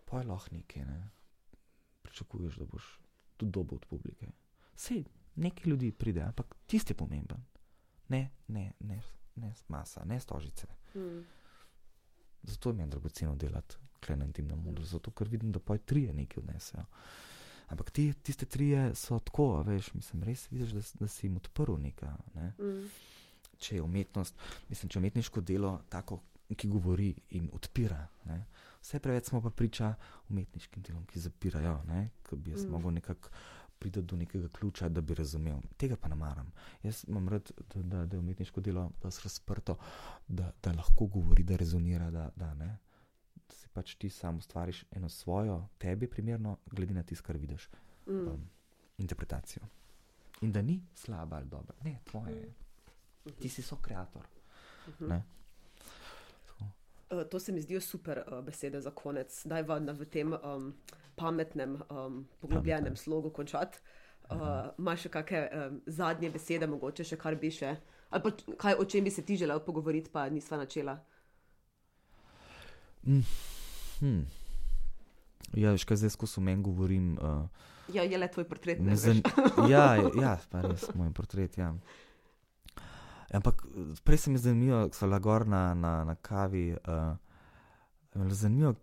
poj lahko nekaj, ne, pričakuješ, da boš tudi dobil od publike. Sej, nekaj ljudi pride, ampak tisti je pomemben. Ne, ne, ne, ne masa, ne stožice. Mm. Zato mi je dragoceno delati, tim na mudu, zato ker vidim, da poj trije nekaj odnesejo. Ampak ti, tiste tri so tako, veš, mislim, res vidiš, da, da si jim odprl nekaj. Ne? Mm. Če je umetnost, mislim, če je umetniško delo tako, ki govori in odpira. Ne? Vse preveč smo pa priča umetniškim delom, ki zapirajo, ki bi jaz mm. mogel nekako priti do nekega ključa, da bi razumel. Tega pa ne maram. Jaz imam rad, da, da, da je umetniško delo razprto, da, da lahko govori, da rezonira. Da, da, si pač ti sam ustvariš eno svojo, tebi primerno, glede na tisto, kar vidiš, mm. um, interpretacijo. In da ni slaba ali dobra, ne, tvoje je. Mm. Ti si so kreator. Mm -hmm. Uh, to se mi zdijo super uh, besede za konec. Daj vam v tem um, pametnem, um, poglobljenem Pametne. slogu končati. Uh, Imaš še kakšne um, zadnje besede, mogoče še kar bi še, ali pa kaj, o čem bi se ti želel pogovoriti, pa nisva načela. Mm. Hmm. Ja, veš, kaj zdaj skozi meni govorim. Uh, ja, je le tvoj portret. Zan... ja, ja, pa res moj portret. Ja. Ampak prej se mi je zanimivo, ko sem lagor na, na, na kavi. Uh, zanimivo,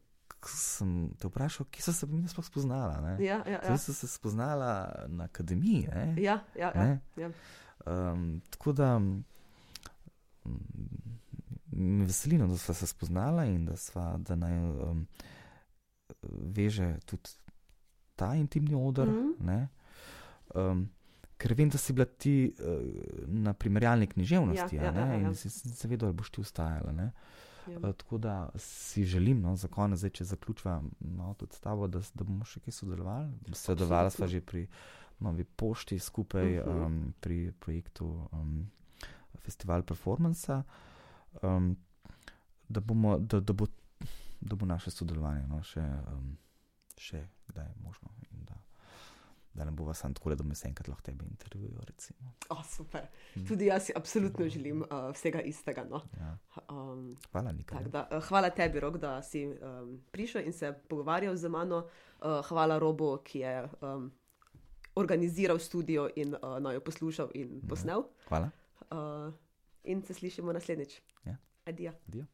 sem te vprašal, kje so se mi sploh spoznala. Ja, ja, ja. Sem se spoznala na akademiji. Ja, ja, ja, ja. Um, tako da. Um, me veseli, no, da smo se spoznala in da, sva, da naj um, veže tudi ta intimni odr. Mm -hmm. um, ker vem, da si bila ti uh, na primerjalni književnosti ja, ja, ja, ja. in si se vedela, da boš ti ustajala. Ja. Uh, tako da si želim, no, za konec, zdaj, če zaključujem malo tudi s tabo, da, da bomo še kaj sodelovali. Sodelovali smo že pri novi pošti skupaj uh -huh. um, pri projektu um, Festival Performance um, da, bomo, da, da, bo, da bo naše sodelovanje no, še, um, še kdaj možno. Da, ne bo vas samo tako, da me enkrat lahko tebe intervjuvajo. Oh, super. Hmm. Tudi jaz si absolutno želim uh, vsega istega. No. Ja. Um, hvala, Nika. Tak, da, uh, hvala tebi, Rok, da si um, prišel in se pogovarjal z mano. Uh, hvala Robu, ki je um, organiziral studio in uh, naj jo poslušal in ja. posnel. Ja. Hvala. Uh, in se slišimo naslednjič. Ja. Adijo. Adijo.